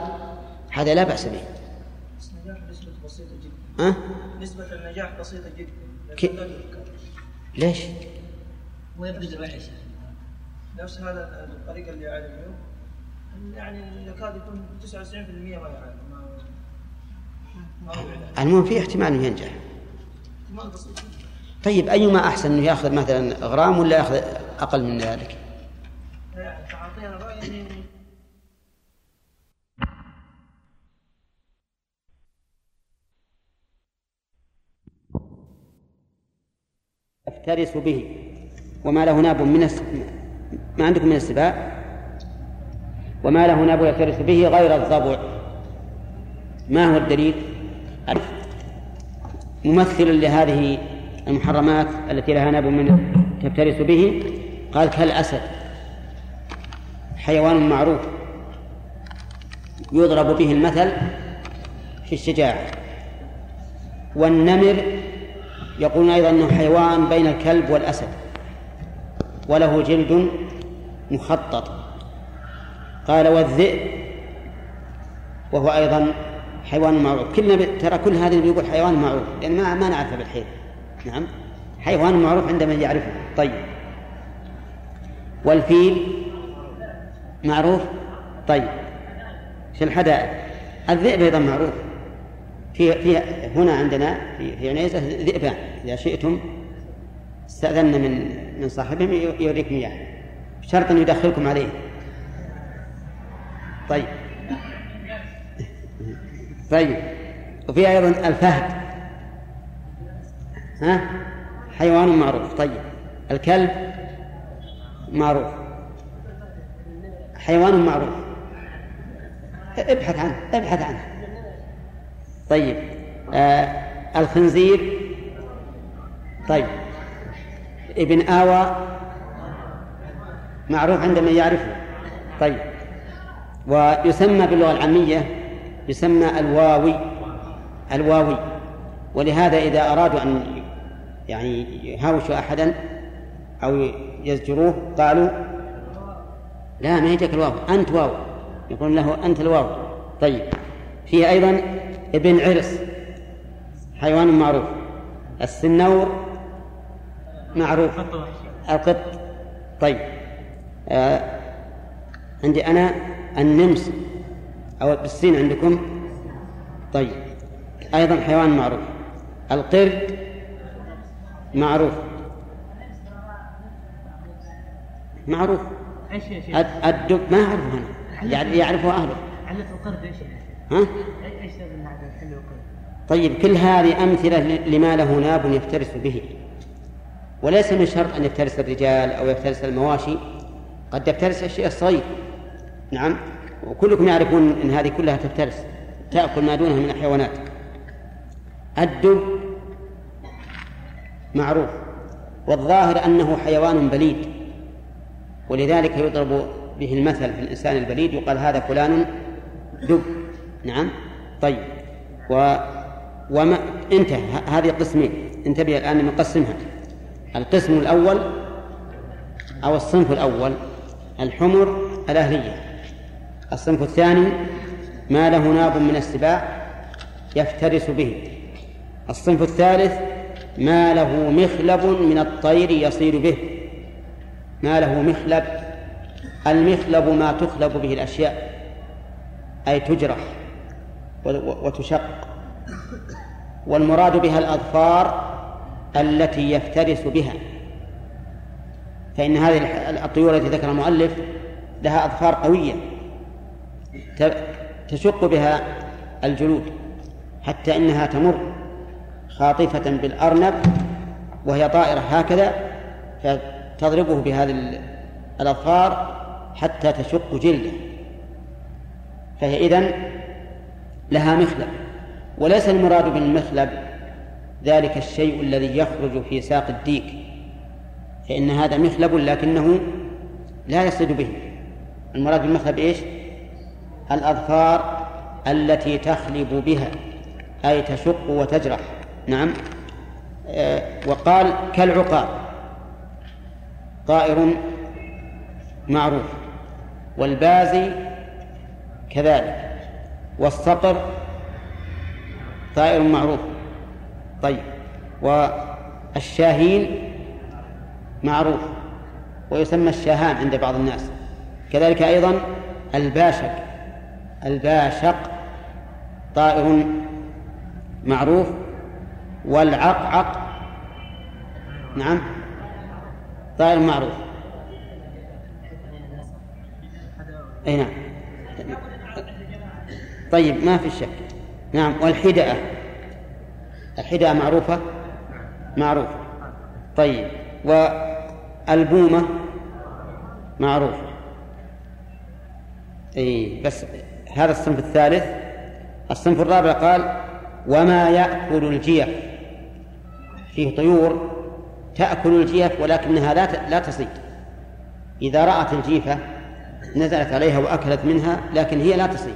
هذا لا بأس به نسبة بسيطة جدا ها؟ نسبة النجاح بسيطة جدا كي-. ليش؟ يا شيخ نفس هذا الطريقة اللي اليوم يعني يكاد يكون 99% ما علاج المهم في احتمال إنه ينجح. احتمال بسيط. طيب أيما أحسن أنه يأخذ مثلا غرام ولا يأخذ أقل من ذلك؟ يفترس به. وما له ناب من الس... ما عندكم من السباع؟ وما له ناب يفترس به غير الضبع. ما هو الدليل؟ ممثلا لهذه المحرمات التي لها ناب من تفترس به قال كالأسد. حيوان معروف. يضرب به المثل في الشجاعة. والنمر يقولون أيضا أنه حيوان بين الكلب والأسد. وله جلد مخطط. قال والذئب وهو أيضا حيوان معروف. كلنا ترى كل هذه بيقول حيوان معروف لأن ما ما نعرفه بالحيل. نعم؟ حيوان معروف عند من يعرفه. طيب. والفيل معروف؟ طيب. في الحدائق؟ الذئب أيضا معروف. في في هنا عندنا في في عنيزة ذئبان. إذا شئتم استأذنا من من صاحبهم يوريكم إياه بشرط أن يدخلكم عليه. طيب. طيب. وفي أيضا الفهد. ها؟ حيوان معروف. طيب. الكلب معروف. حيوان معروف. ابحث عنه ابحث عنه. طيب. آه الخنزير. طيب. ابن آوى. معروف عند من يعرفه. طيب. ويسمى باللغة العامية يسمى الواوي الواوي. ولهذا إذا أرادوا أن يعني يهاوشوا أحدا أو يزجروه قالوا لا ما يجيك الواو أنت واو. يقول له أنت الواو. طيب. فيه أيضا ابن عرس حيوان معروف. السنور معروف. القط. طيب. آه عندي أنا النمس أو بالسين عندكم؟ طيب. أيضا حيوان معروف. القرد معروف. معروف. الدب ما أعرفه أنا يعني يعرفه أهله. علة القرد شيخ؟ ها؟ والقرد؟ طيب كل هذه أمثلة لما له ناب يفترس به. وليس من شرط أن يفترس الرجال أو يفترس المواشي. قد يفترس الشيء الصغير نعم. وكلكم يعرفون أن هذه كلها تفترس. تأكل ما دونها من الحيوانات. الدب معروف. والظاهر أنه حيوان بليد. ولذلك يضرب به المثل في الإنسان البليد يقال هذا فلان دب. نعم. طيب. و وما انتهى. هذه قسمين. انتبه الآن نقسمها. القسم الأول أو الصنف الأول الحمر الأهلية. الصنف الثاني ما له ناب من السباع يفترس به. الصنف الثالث ما له مخلب من الطير يصير به. ما له مخلب المخلب ما تخلب به الأشياء أي تجرح وتشق. والمراد بها الأظفار التي يفترس بها. فإن هذه الطيور التي ذكرها المؤلف لها أظفار قوية. تشق بها الجلود حتى إنها تمر خاطفة بالأرنب وهي طائرة هكذا ف- تضربه بهذه ال- الأظفار حتى تشق جلده. فهي إذن لها مخلب. وليس المراد بالمخلب ذلك الشيء الذي يخرج في ساق الديك. فإن هذا مخلب لكنه لا يصيد به. المراد بالمخلب إيش؟ الأظفار التي تخلب بها أي تشق وتجرح. نعم. آه، وقال كالعقاب. طائر معروف. والبازي كذلك. والصقر طائر معروف. طيب. والشاهين معروف. ويسمى الشاهان عند بعض الناس. كذلك أيضا الباشق الباشق طائر معروف والعقعق نعم طائر معروف. أي نعم. طيب ما في شك. نعم والحدأة. الحدأة معروفة؟ معروفة. طيب والبومة؟ معروفة. اي بس هذا الصنف الثالث. الصنف الرابع قال وما يأكل الجيف. فيه طيور تأكل الجيف ولكنها لا لا تصيد. إذا رأت الجيفة نزلت عليها وأكلت منها لكن هي لا تصيد.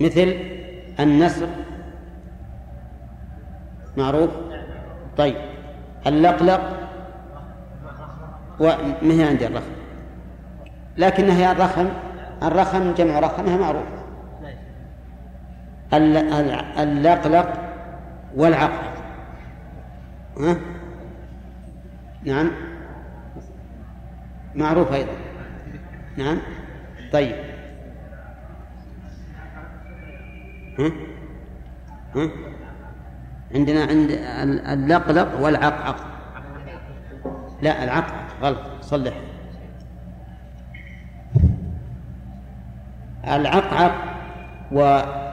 مثل النسر. معروف؟ طيب. اللقلق وما هي عندي الرخم؟ لكنها الرخم الرخم جمع رخمها معروف. اللقلق والعقرب ها؟ نعم. معروف أيضا. نعم. طيب. ها؟ ها؟ عندنا عند ال- اللقلق والعقعق لا العقعق غلط. صلح. العقعق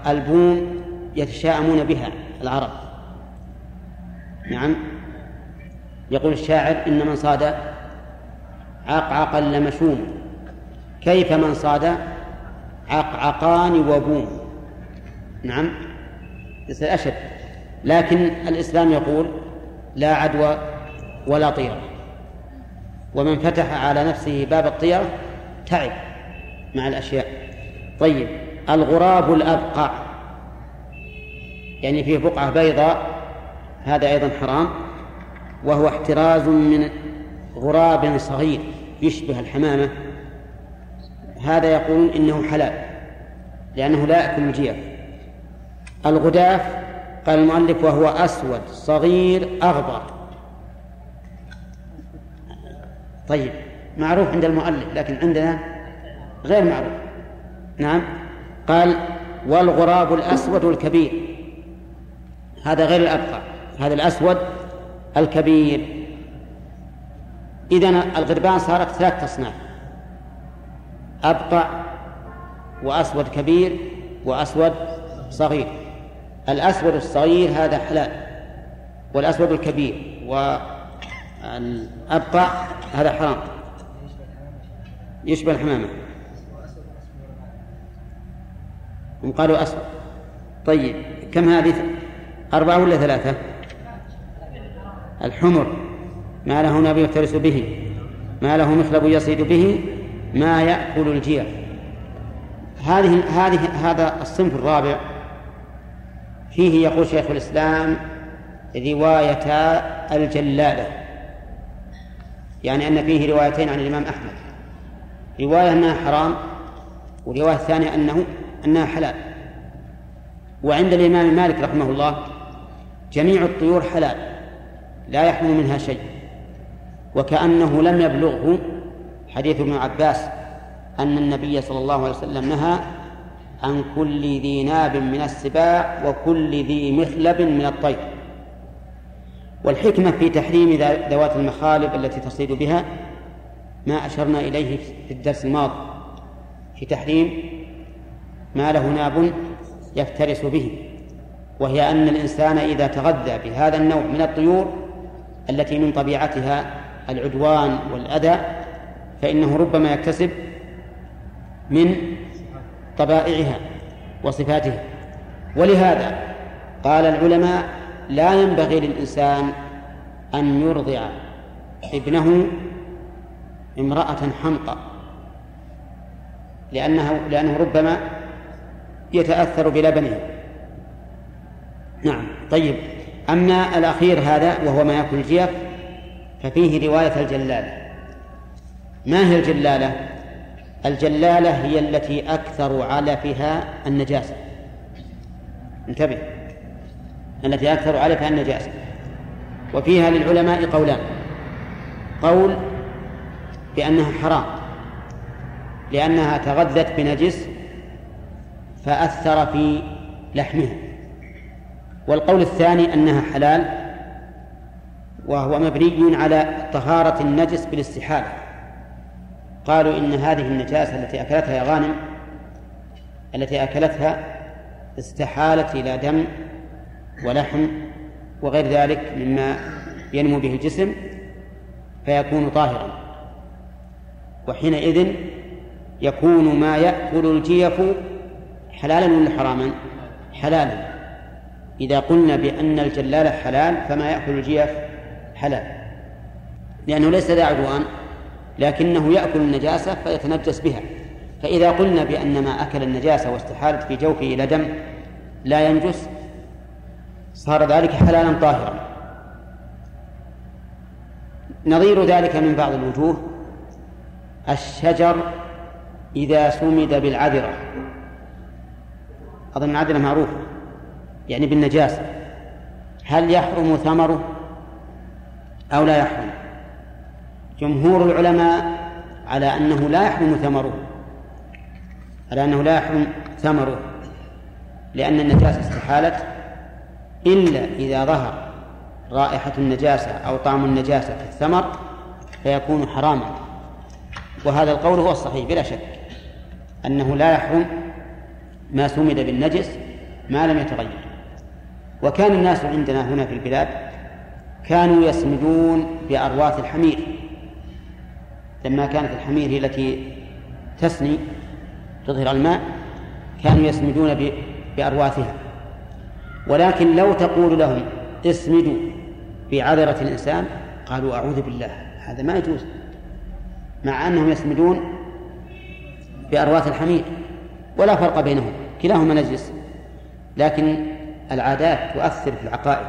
والبوم يتشاءمون بها العرب. نعم. يقول الشاعر إن من صاد عقعقا لمشوم. كيف من صاد عقعقان وبوم؟ نعم. يصير أشد. لكن الإسلام يقول لا عدوى ولا طيرة. ومن فتح على نفسه باب الطيرة تعب مع الأشياء. طيب. الغراب الأبقع يعني فيه بقعة بيضاء هذا أيضا حرام. وهو احتراز من غراب صغير يشبه الحمامة. هذا يقولون إنه حلال لأنه لا يأكل الجيف الغداف قال المؤلف وهو أسود صغير أغبر. طيب معروف عند المؤلف لكن عندنا غير معروف. نعم. قال والغراب الأسود الكبير. هذا غير الأبقع هذا الأسود الكبير. إذن الغربان صارت ثلاث أصناف أبقع وأسود كبير وأسود صغير. الأسود الصغير هذا حلال والأسود الكبير والأبقع هذا حرام. يشبه الحمامة. هم قالوا أسود طيب كم هذه؟ أربعة ولا ثلاثة؟ الحمر. ما له نبي يفترس به. ما له مخلب يصيد به. ما يأكل الجيف هذه هذه هذا الصنف الرابع. فيه يقول شيخ الإسلام روايتا الجلالة. يعني أن فيه روايتين عن الإمام أحمد. رواية أنها حرام ورواية ثانية أنه أنها حلال. وعند الإمام مالك رحمه الله جميع الطيور حلال لا يحرم منها شيء. وكأنه لم يبلغه حديث ابن عباس أن النبي صلى الله عليه وسلم نهى عن كل ذي ناب من السباع وكل ذي مخلب من الطير. والحكمة في تحريم ذوات المخالب التي تصيد بها ما أشرنا إليه في الدرس الماضي في تحريم ما له ناب يفترس به وهي أن الإنسان إذا تغذى بهذا النوع من الطيور التي من طبيعتها العدوان والأذى فإنه ربما يكتسب من طبائعها وصفاتها. ولهذا قال العلماء لا ينبغي للإنسان أن يرضع ابنه امرأة حمقى لأنه لأنه ربما يتأثر بلبنه. نعم طيب. أما الأخير هذا وهو ما يأكل الجيف ففيه رواية الجلالة. ما هي الجلالة؟ الجلالة هي التي أكثر علفها النجاسة. انتبه. التي أكثر علفها النجاسة. وفيها للعلماء قولان. قول بأنها حرام لأنها تغذت بنجس فأثر في لحمها. والقول الثاني أنها حلال وهو مبني على طهارة النجس بالاستحالة. قالوا إن هذه النجاسة التي أكلتها يا غانم التي أكلتها استحالت إلى دم ولحم وغير ذلك مما ينمو به الجسم فيكون طاهرا. وحينئذ يكون ما يأكل الجيف حلالا ولا حراما؟ حلالا. إذا قلنا بأن الجلال حلال فما يأكل الجيف حلال. لأنه ليس ذا عدوان لكنه يأكل النجاسة فيتنجس بها. فإذا قلنا بأن ما أكل النجاسة واستحالت في جوفه إلى دم لا ينجس صار ذلك حلالا طاهرا. نظير ذلك من بعض الوجوه. الشجر إذا سمد بالعذرة. أظن العذرة معروفة يعني بالنجاسة. هل يحرم ثمره أو لا يحرم؟ جمهور العلماء على أنه لا يحرم ثمره على أنه لا يحرم ثمره لأن النجاسة استحالت إلا إذا ظهر رائحة النجاسة أو طعم النجاسة في الثمر فيكون حراما. وهذا القول هو الصحيح بلا شك أنه لا يحرم ما سمد بالنجس ما لم يتغير. وكان الناس عندنا هنا في البلاد كانوا يسمدون بأرواث الحمير. لما كانت الحمير هي التي تسني تظهر الماء كانوا يسمدون بأرواثها ولكن لو تقول لهم اسمدوا بعذرة الإنسان قالوا أعوذ بالله هذا ما يجوز. مع أنهم يسمدون بأرواث الحمير. ولا فرق بينهم كلاهما نجس لكن العادات تؤثر في العقائد.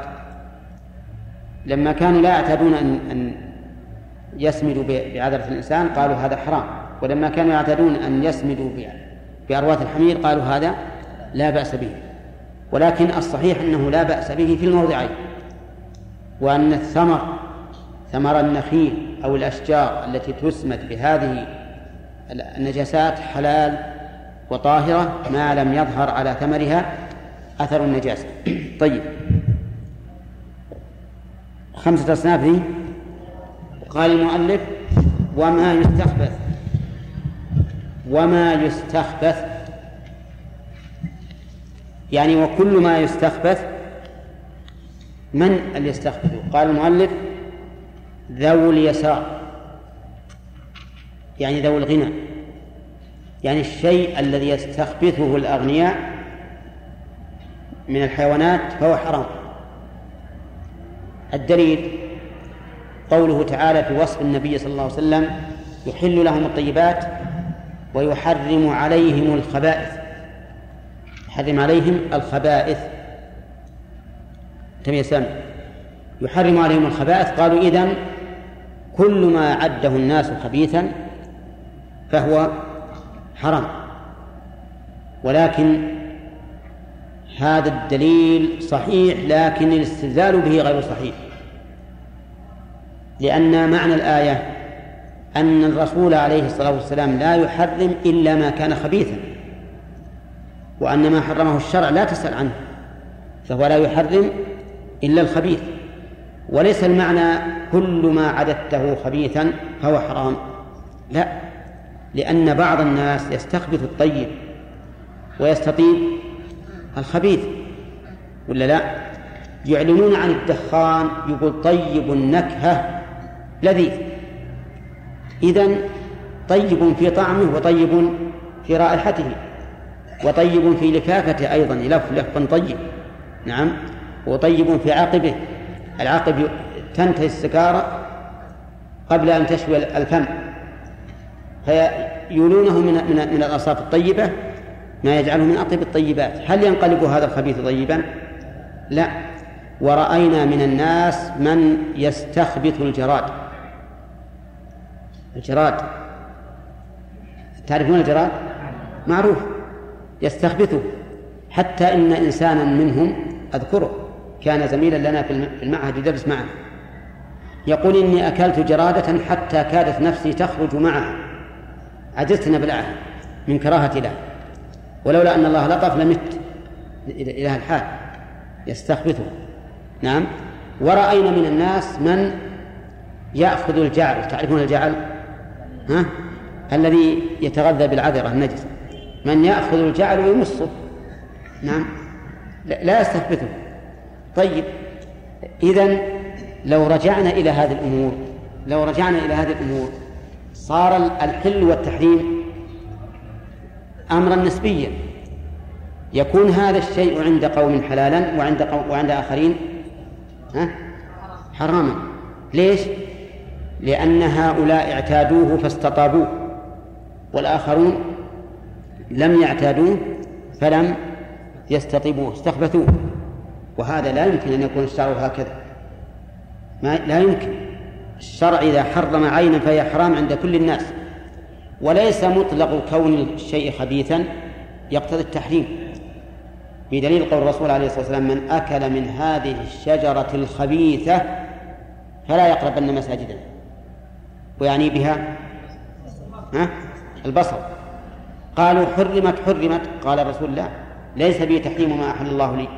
لما كانوا لا يعتادون أن أن يسمدوا بعذرة الإنسان قالوا هذا حرام. ولما كانوا يعتادون أن يسمدوا بأرواث الحمير قالوا هذا لا بأس به. ولكن الصحيح أنه لا بأس به في الموضعين. وأن الثمر ثمر النخيل أو الأشجار التي تسمد بهذه النجاسات حلال وطاهرة ما لم يظهر على ثمرها أثر النجاسة. طيب. خمسة أصناف ذي قال المؤلف وما يستخبث. وما يستخبث. يعني وكل ما يستخبث من اللي يستخبث قال المؤلف ذو اليسار. يعني ذو الغنى. يعني الشيء الذي يستخبثه الأغنياء من الحيوانات فهو حرام. الدليل قوله تعالى في وصف النبي صلى الله عليه وسلم يحل لهم الطيبات ويحرم عليهم الخبائث. يحرم عليهم الخبائث. تم سامي. يحرم عليهم الخبائث؟ قالوا إذن كل ما عده الناس خبيثا فهو حرام. ولكن هذا الدليل صحيح لكن الاستدلال به غير صحيح. لأن معنى الآية أن الرسول عليه الصلاة والسلام لا يحرم إلا ما كان خبيثا وأن ما حرمه الشرع لا تسأل عنه فهو لا يحرم إلا الخبيث. وليس المعنى كل ما عددته خبيثا فهو حرام. لا. لأن بعض الناس يستخبث الطيب ويستطيب الخبيث ولا لا؟ يعلنون عن الدخان يقول طيب النكهة لذيذ. إذن طيب في طعمه وطيب في رائحته وطيب في لفافته أيضا يلف لفا طيب. نعم. وطيب في عقبه العقب تنتهي السكارة قبل أن تشوي الفم. فيولونه من من من الأصاف الطيبة ما يجعله من أطيب الطيبات. هل ينقلب هذا الخبيث طيبا؟ لا. ورأينا من الناس من يستخبث الجراد. الجراد. تعرفون الجراد؟ معروف. يستخبثه. حتى إن إنسانا منهم أذكره كان زميلا لنا في المعهد يدرس معنا. يقول إني أكلت جرادة حتى كادت نفسي تخرج معها. عجزت أن أبلعها من كراهة له ولولا أن الله لطف لمت إلى الحال. يستخبثه. نعم. ورأينا من الناس من يأخذ الجعل تعرفون الجعل؟ ها؟ الذي يتغذى بالعذرة النجس. من يأخذ الجعل ويمصه. نعم. لا يستخبثه. طيب. إذا لو رجعنا إلى هذه الأمور لو رجعنا إلى هذه الأمور صار الحل والتحريم أمرا نسبيا. يكون هذا الشيء عند قوم حلالا وعند قوم وعند آخرين ها؟ حراما. ليش؟ لأن هؤلاء اعتادوه فاستطابوه والآخرون لم يعتادوه فلم يستطيبوه استخبثوه. وهذا لا يمكن أن يكون الشرع هكذا. ما لا يمكن. الشرع إذا حرم عينا فهي حرام عند كل الناس. وليس مطلق كون الشيء خبيثا يقتضي التحريم. بدليل قول الرسول عليه الصلاة والسلام من أكل من هذه الشجرة الخبيثة فلا يقربن مساجدنا ويعني بها؟ ها؟ البصر قالوا حرمت حرمت. قال الرسول لا ليس بي تحريم ما أحل الله لي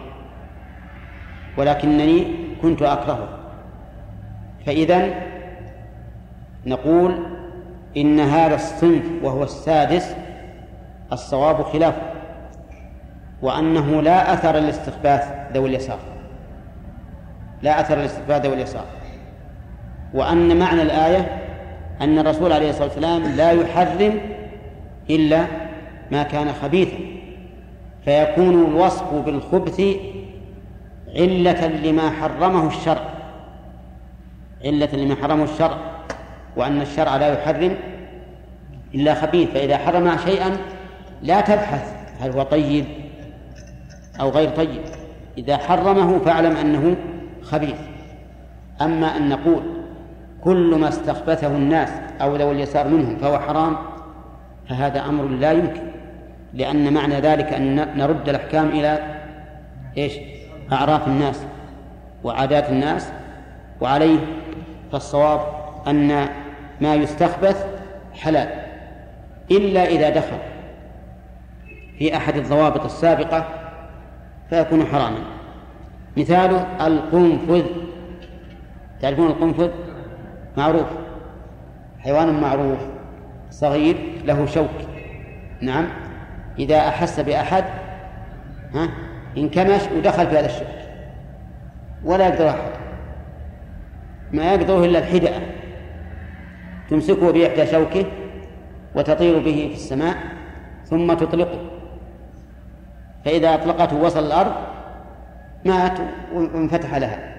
ولكنني كنت أكرهه. فإذا نقول إن هذا الصنف وهو السادس الصواب خلافه وأنه لا أثر الاستخباث ذوي اليسار لا أثر الاستخباث ذوي اليسار وأن معنى الآية أن الرسول عليه الصلاة والسلام لا يحرم إلا ما كان خبيثا فيكون الوصف بالخبث علة لما حرمه الشرع. علة لما حرمه الشرع وأن الشرع لا يحرم إلا خبيث فإذا حرم شيئا لا تبحث هل هو طيب أو غير طيب. إذا حرمه فاعلم أنه خبيث. أما أن نقول كل ما استخبثه الناس أو ذوي اليسار منهم فهو حرام فهذا أمر لا يمكن لأن معنى ذلك أن نرد الأحكام إلى إيش؟ أعراف الناس وعادات الناس وعليه فالصواب أن ما يستخبث حلال إلا إذا دخل في أحد الضوابط السابقة فيكون حراما. مثاله القنفذ. تعرفون القنفذ؟ معروف. حيوان معروف صغير له شوك. نعم. إذا أحس بأحد ها انكمش ودخل في هذا الشوك. ولا يقدر أحد. ما يقدره إلا الحدأة تمسكه بإحدى شوكه وتطير به في السماء ثم تطلقه. فإذا أطلقته وصل الأرض مات وانفتح لها.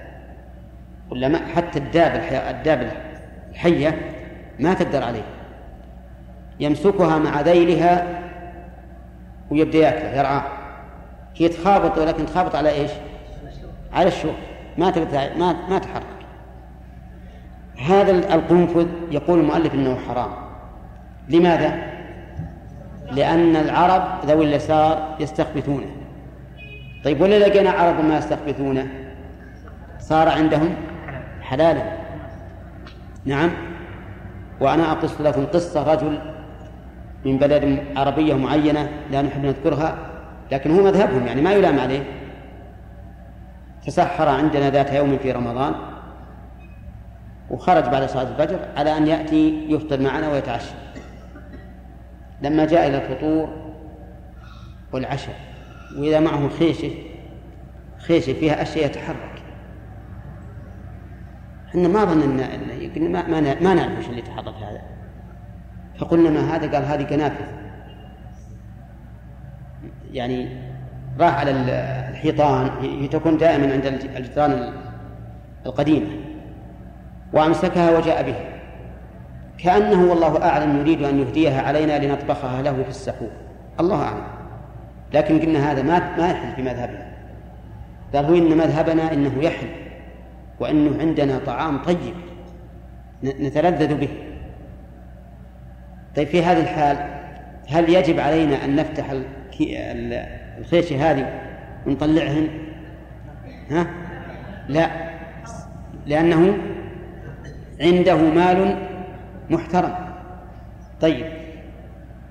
ولا ما حتى الداب الداب الحية ما تقدر عليه. يمسكها مع ذيلها ويبدأ ياكله يرعاه. هي تخابط ولكن تخابط على إيش؟ على الشوك. ما تقدر ما ما تحرك. هذا القنفذ يقول المؤلف إنه حرام. لماذا؟ لأن العرب ذوي اليسار يستخبثونه. طيب ولا لقينا عرب ما يستخبثونه؟ صار عندهم حلالا. نعم. وأنا أقص لكم قصة رجل من بلد عربية معينة لا نحب نذكرها لكن هو مذهبهم يعني ما يلام عليه. تسحر عندنا ذات يوم في رمضان. وخرج بعد صلاة الفجر على أن يأتي يفطر معنا ويتعشى. لما جاء إلى الفطور والعشاء وإذا معه خيشة خيشة فيها أشياء يتحرك. إحنا ما ظننا ما ما ما نعرف إيش اللي يتحرك هذا. فقلنا ما هذا؟ قال هذه قنافذ. يعني راح على الحيطان هي تكون دائما عند الجدران القديمة. وأمسكها وجاء بها كأنه والله أعلم يريد أن يهديها علينا لنطبخها له في السحور. الله أعلم. لكن قلنا هذا ما ما يحل في مذهبنا. قال هو إن مذهبنا إنه يحل وإنه عندنا طعام طيب نتلذذ به. طيب في هذه الحال هل يجب علينا أن نفتح الخيشة هذه ونطلعهن؟ ها؟ لا. لأنه عنده مال محترم. طيب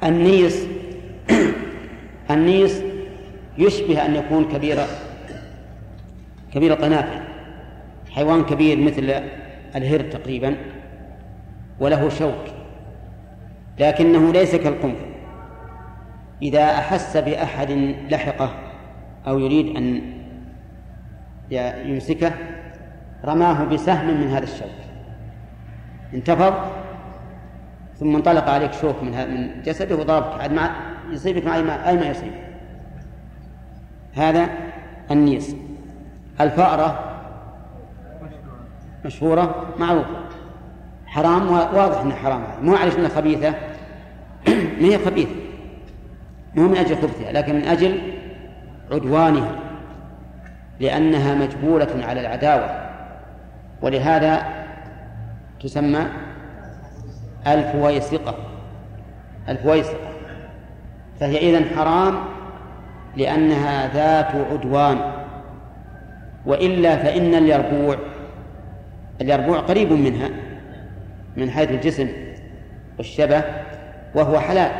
النيس النيس يشبه أن يكون كبير كبير القنافل حيوان كبير مثل الهر تقريبا وله شوك لكنه ليس كالقنفذ إذا أحس بأحد لحقه أو يريد أن يمسكه رماه بسهم من هذا الشوك. انتفض. ثم انطلق عليك شوك من من جسده وضربك. عاد مع يصيبك مع أي ما يصيب. هذا النيس. الفأرة مشهورة معروفة. حرام واضح إنها حرام مو على إنها خبيثة. ما هي خبيثة؟ مو من أجل خبثها لكن من أجل عدوانها. لأنها مجبولة على العداوة. ولهذا تسمى الفويسقة الفويسقة فهي إذن حرام لأنها ذات عدوان. وإلا فإن اليربوع اليربوع قريب منها من حيث الجسم والشبه وهو حلال.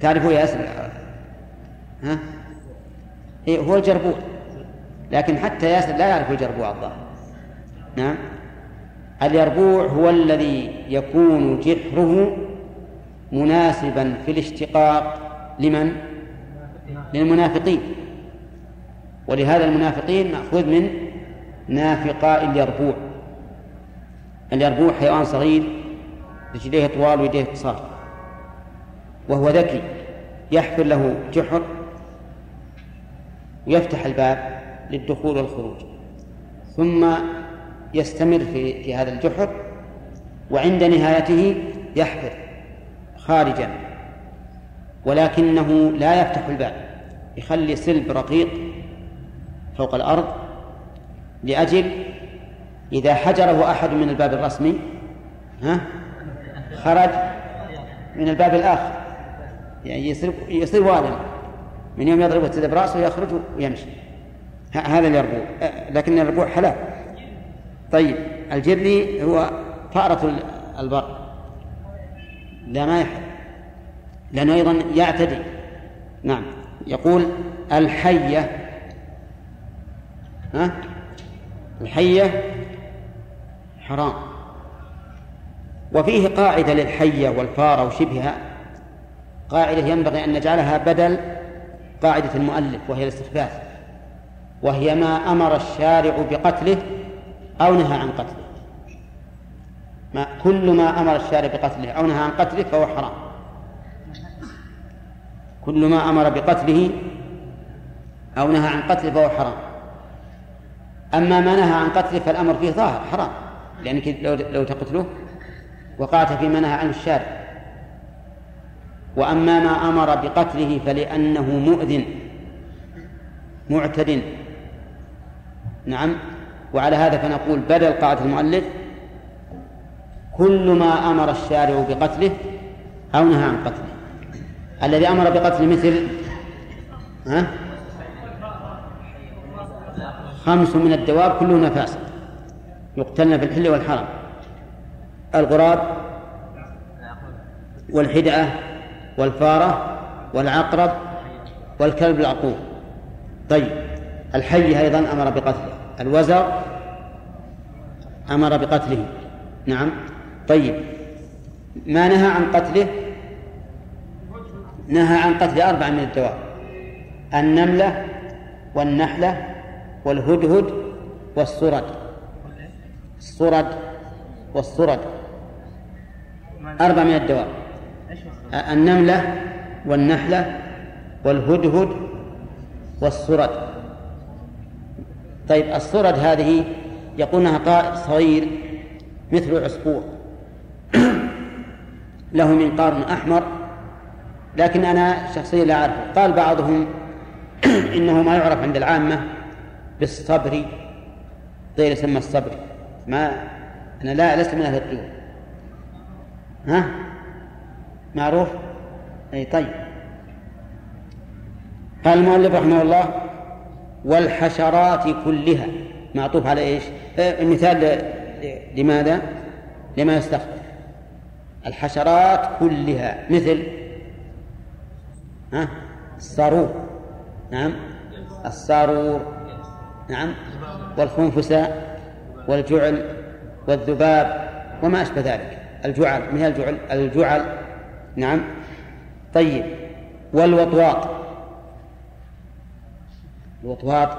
تعرفوا يا أسر ها؟ إيه هو الجربوع. لكن حتى ياسر لا يعرف الجربوع الظاهر. نعم؟ اليربوع هو الذي يكون جحره مناسبا في الاشتقاق. لمن؟ للمنافقين. ولهذا المنافقين مأخوذ من نافقاء اليربوع. اليربوع حيوان صغير رجليه طوال ويديه قصار. وهو ذكي يحفر له جحر ويفتح الباب للدخول والخروج. ثم يستمر في في هذا الجحر وعند نهايته يحفر خارجا ولكنه لا يفتح الباب يخلي سلب رقيق فوق الأرض لأجل إذا حجره أحد من الباب الرسمي ها؟ خرج من الباب الآخر يعني يصير يصير والم من يوم يضرب السد برأسه يخرج ويمشي. هذا اليربوع لكن اليربوع حلال. طيب الجري هو فأرة البر. لا ما يحل. لأنه أيضا يعتدي. نعم. يقول الحية. ها؟ الحية حرام. وفيه قاعدة للحية والفارة وشبهها. قاعدة ينبغي أن نجعلها بدل قاعدة المؤلف وهي الاستخفاف وهي ما أمر الشارع بقتله أو نهى عن قتله. ما كل ما أمر الشارع بقتله أو نهى عن قتله فهو حرام. كل ما أمر بقتله أو نهى عن قتله فهو حرام. أما ما نهى عن قتله فالأمر فيه ظاهر حرام. لأنك لو لو تقتله وقعت فيما نهى عنه الشارع. وأما ما أمر بقتله فلأنه مؤذن معتد. نعم؟ وعلى هذا فنقول بدل قاعدة المؤلف كل ما أمر الشارع بقتله أو نهى عن قتله. الذي أمر بقتله مثل ها؟ خمس من الدواب كلهن فاسق يقتلن في الحل والحرم. الغراب والحدأة والفارة والعقرب والكلب العقور طيب الحي أيضا أمر بقتله. الوزر أمر بقتله. نعم. طيب. ما نهى عن قتله؟ نهى عن قتل أربعة من الدواب. النملة والنحلة والهدهد والصرد الصرد والصرد أربع من الدواب. النملة والنحلة والهدهد والصرد طيب الصرد هذه يقولونها طائر صغير مثل العصفور له منقار أحمر لكن أنا شخصيا لا أعرفه. قال بعضهم إنه ما يعرف عند العامة بالصبر طير يسمى الصبر. ما أنا لا لست من أهل الطيور. ها؟ معروف؟ أي طيب. قال المؤلف رحمه الله والحشرات كلها. معطوف على إيش؟ آه، المثال لماذا؟ لما يستخدم. الحشرات كلها. مثل؟ ها؟ الصاروخ. نعم. الصارور نعم. والخنفساء والجعل والذباب وما أشبه ذلك. الجعل. من الجعل؟ الجعل. نعم. طيب. والوطواط الوطواط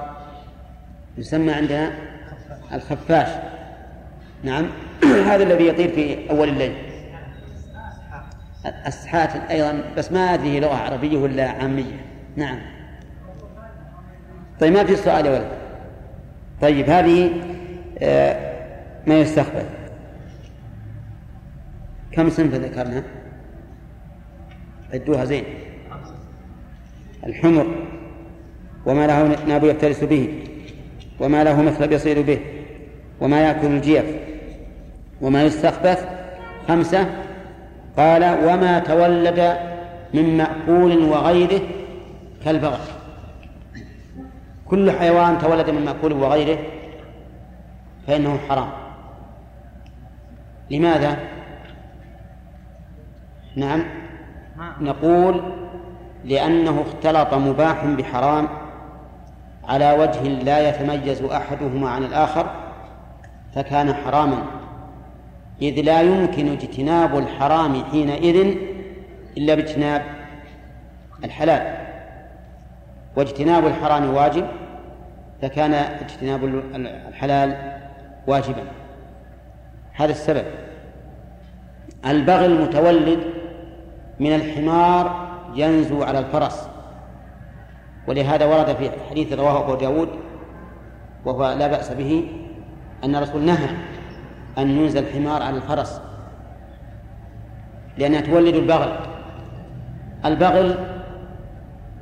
يسمى عندنا الخفاش. نعم. هذا الذي يطير في أول الليل. السحات أيضا بس ما أدري لغة عربية ولا عامية. نعم. طيب ما في سؤال يا ولد؟ طيب هذه آه، ما يستقبل؟ كم صنف ذكرنا؟ عدوها زين. الحمر. وما له ناب يفترس به وما له مثل يصير به وما يأكل الجيف وما يستخبث خمسة. قال وما تولد من مأكول وغيره كالبغل. كل حيوان تولد من مأكول وغيره فإنه حرام. لماذا؟ نعم. نقول لأنه اختلط مباح بحرام على وجه لا يتميز أحدهما عن الآخر فكان حراما إذ لا يمكن اجتناب الحرام حينئذ إلا باجتناب الحلال واجتناب الحرام واجب فكان اجتناب الحلال واجبا. هذا السبب. البغي المتولد من الحمار ينزو على الفرس. ولهذا ورد في حديث رواه أبو داود وهو لا بأس به أن الرسول نهى أن ينزل الحمار على الفرس لأنها تولد البغل. البغل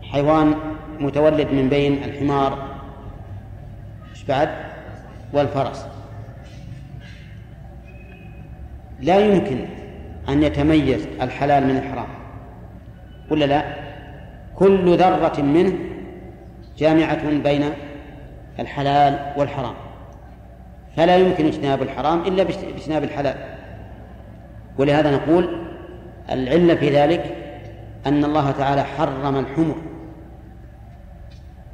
حيوان متولد من بين الحمار إيش بعد؟ والفرس. لا يمكن أن يتميز الحلال من الحرام ولا لا؟ كل ذرة منه جامعة بين الحلال والحرام. فلا يمكن اجتناب الحرام إلا باجتناب الحلال. ولهذا نقول العلة في ذلك أن الله تعالى حرم الحمر.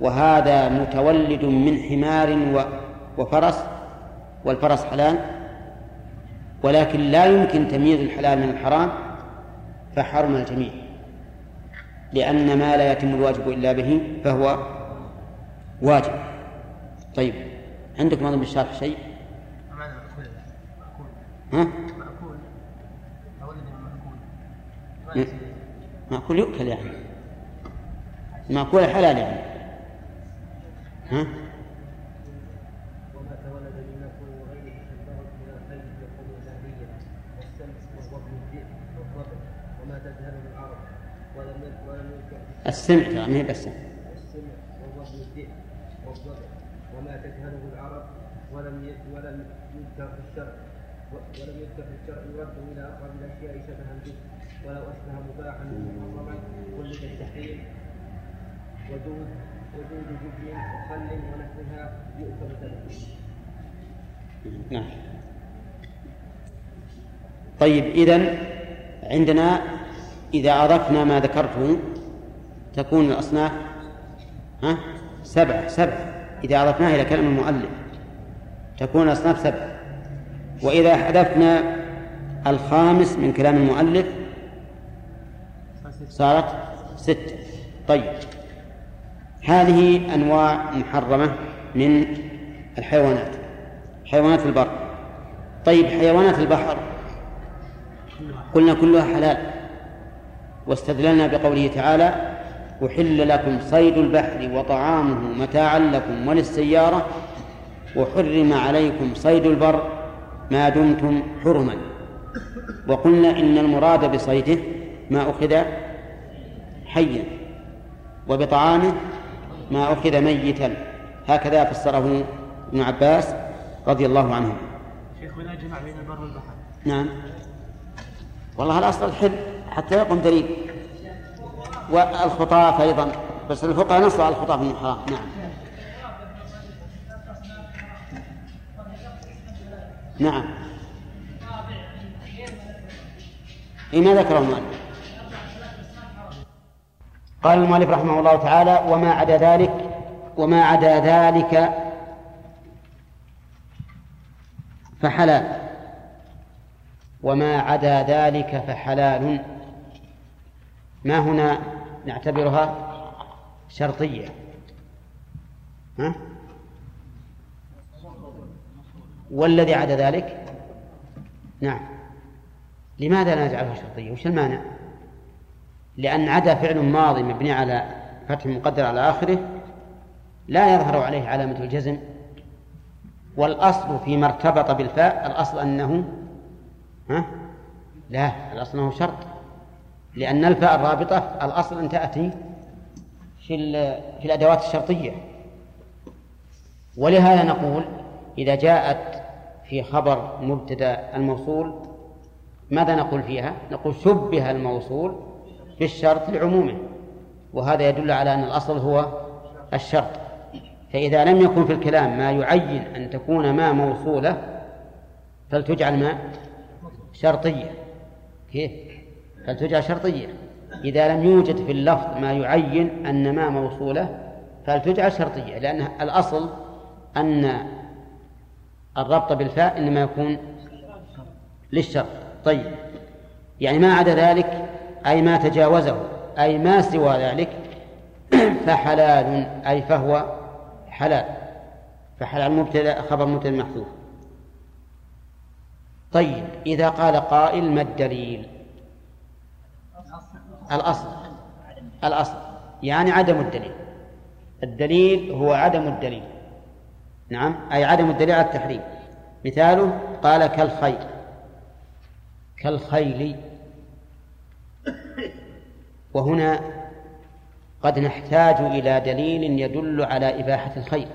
وهذا متولد من حمار وفرس والفرس حلال. ولكن لا يمكن تمييز الحلال من الحرام فحرم الجميع. لأن ما لا يتم الواجب إلا به فهو واجب. طيب عندك نظم بالشرح شيء؟ ها؟ مأكول. مأكول. يؤكل يعني. مأكول حلال يعني. ها؟ وما تولد من مأكول وغيره كالبغل من الخيل يكون ذهبيا والسمس والوبن الذئب والضبع وما تذهب العرب ولم ولم يذكر السمع ترى ما هي بس السمع والوبن الذئب والضبع وما تجهله العرب ولم يذكر في الشرع. ولم يذكر في الشرع. يرد إلى أقرب الأشياء شبها به. ولو أشبه مباحا محرما ولد التحريم. ودود ودود جبن وخل ونحوها يؤكل ثلاث نعم. طيب إذا عندنا إذا أضفنا ما ذكرته تكون الأصناف ها؟ سبعة سبعة إذا أضفناها إلى كلام المؤلف. تكون الأصناف سبعة وإذا حذفنا الخامس من كلام المؤلف صارت ستة. طيب. هذه أنواع محرمة من الحيوانات. حيوانات البر. طيب حيوانات البحر قلنا كلها حلال. واستدللنا بقوله تعالى أحل لكم صيد البحر وطعامه متاعا لكم وللسيارة وحرم عليكم صيد البر ما دمتم حرما. وقلنا إن المراد بصيده ما أخذ حيا وبطعامه ما أخذ ميتا. هكذا فسره ابن عباس رضي الله عنه. شيخ جمع بين البر والبحر. نعم. والله الأصل الحل حتى يقوم دليل. والخطاف أيضا بس الفقهاء نصوا على الخطاف حرام. نعم. نعم. إيه ما ذكره المؤلف. قال المؤلف رحمه الله تعالى وما عدا ذلك وما عدا ذلك فحلال. وما عدا ذلك فحلال. ما هنا نعتبرها شرطية؟ ها؟ والذي عدا ذلك؟ نعم. لماذا لا نجعلها شرطية؟ وش المانع؟ لأن عدا فعل ماضي مبني على فتح مقدر على آخره لا يظهر عليه علامة الجزم والأصل فيما ارتبط بالفاء الأصل أنه ها؟ لا الأصل أنه شرط لأن الفاء الرابطة الأصل أن تأتي في في الأدوات الشرطية. ولهذا نقول إذا جاءت في خبر مبتدأ الموصول ماذا نقول فيها؟ نقول شبه الموصول بالشرط لعمومه وهذا يدل على أن الأصل هو الشرط فإذا لم يكن في الكلام ما يعين أن تكون ما موصولة فلتجعل ما شرطية كيف؟ فلتجعل شرطية إذا لم يوجد في اللفظ ما يعين أن ما موصولة فلتجعل شرطية لأن الأصل أن الربط بالفاء إنما يكون للشرط. طيب. يعني ما عدا ذلك أي ما تجاوزه أي ما سوى ذلك فحلال أي فهو حلال. فحلال مبتدأ خبر مبتدأ محذوف. طيب. إذا قال قائل ما الدليل؟ الأصل. الأصل. يعني عدم الدليل. الدليل هو عدم الدليل. نعم أي عدم الدليل على التحريم. مثاله قال كالخيل. كالخيل. وهنا قد نحتاج إلى دليل يدل على إباحة الخيل.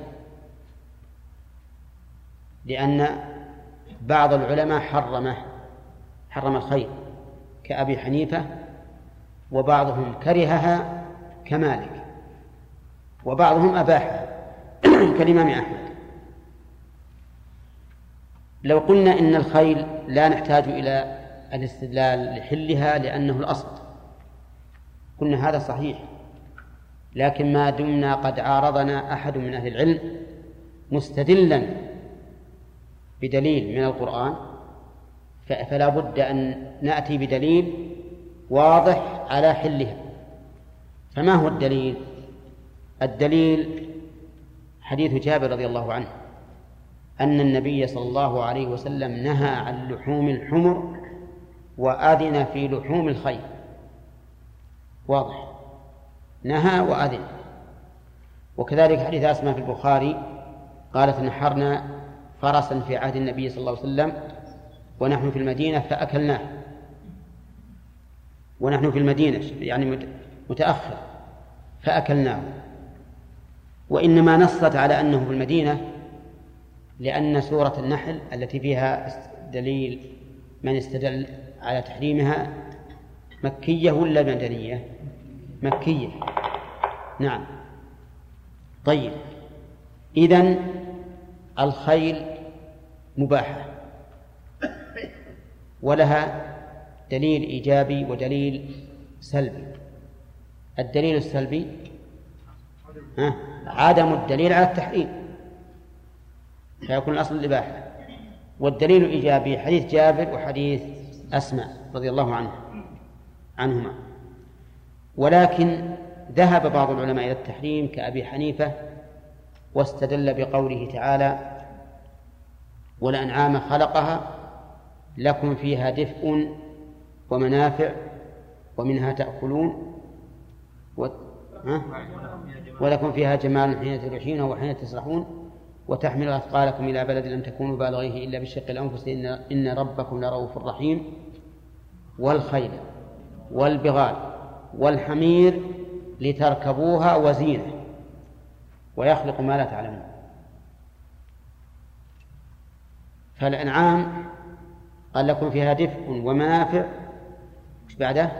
لأن بعض العلماء حرمه حرم الخيل كأبي حنيفة وبعضهم كرهها كمالك وبعضهم أباحها. كالإمام أحمد. لو قلنا إن الخيل لا نحتاج إلى الاستدلال لحلها لأنه الأصل. قلنا هذا صحيح. لكن ما دمنا قد عارضنا أحد من أهل العلم مستدلا بدليل من القرآن فلا بد أن نأتي بدليل واضح على حلها. فما هو الدليل؟ الدليل حديث جابر رضي الله عنه. أن النبي صلى الله عليه وسلم نهى عن لحوم الحمر وأذن في لحوم الخيل. واضح. نهى وأذن. وكذلك حديث أسماء في البخاري قالت نحرنا فرسا في عهد النبي صلى الله عليه وسلم ونحن في المدينة فأكلناه. ونحن في المدينة يعني متأخر. فأكلناه. وإنما نصت على أنه في المدينة لأن سورة النحل التي فيها دليل من استدل على تحريمها مكية ولا مدنية؟ مكية. نعم. طيب. إذن الخيل مباحة. ولها دليل إيجابي ودليل سلبي. الدليل السلبي؟ عدم الدليل على التحريم. فيكون الأصل الإباحة. والدليل الإيجابي حديث جابر وحديث أسماء رضي الله عنه عنهما. ولكن ذهب بعض العلماء إلى التحريم كأبي حنيفة واستدل بقوله تعالى والأنعام خلقها لكم فيها دفء ومنافع ومنها تأكلون و... ولكم فيها جمال حين تريحون وحين تسرحون وتحمل أثقالكم إلى بلد لم تكونوا بالغيه إلا بشق الأنفس. إن, إن ربكم لرؤوف رحيم. والخيل والبغال والحمير لتركبوها وزينة. ويخلق ما لا تعلمون. فالأنعام قال لكم فيها دفء ومنافع. مش بعده؟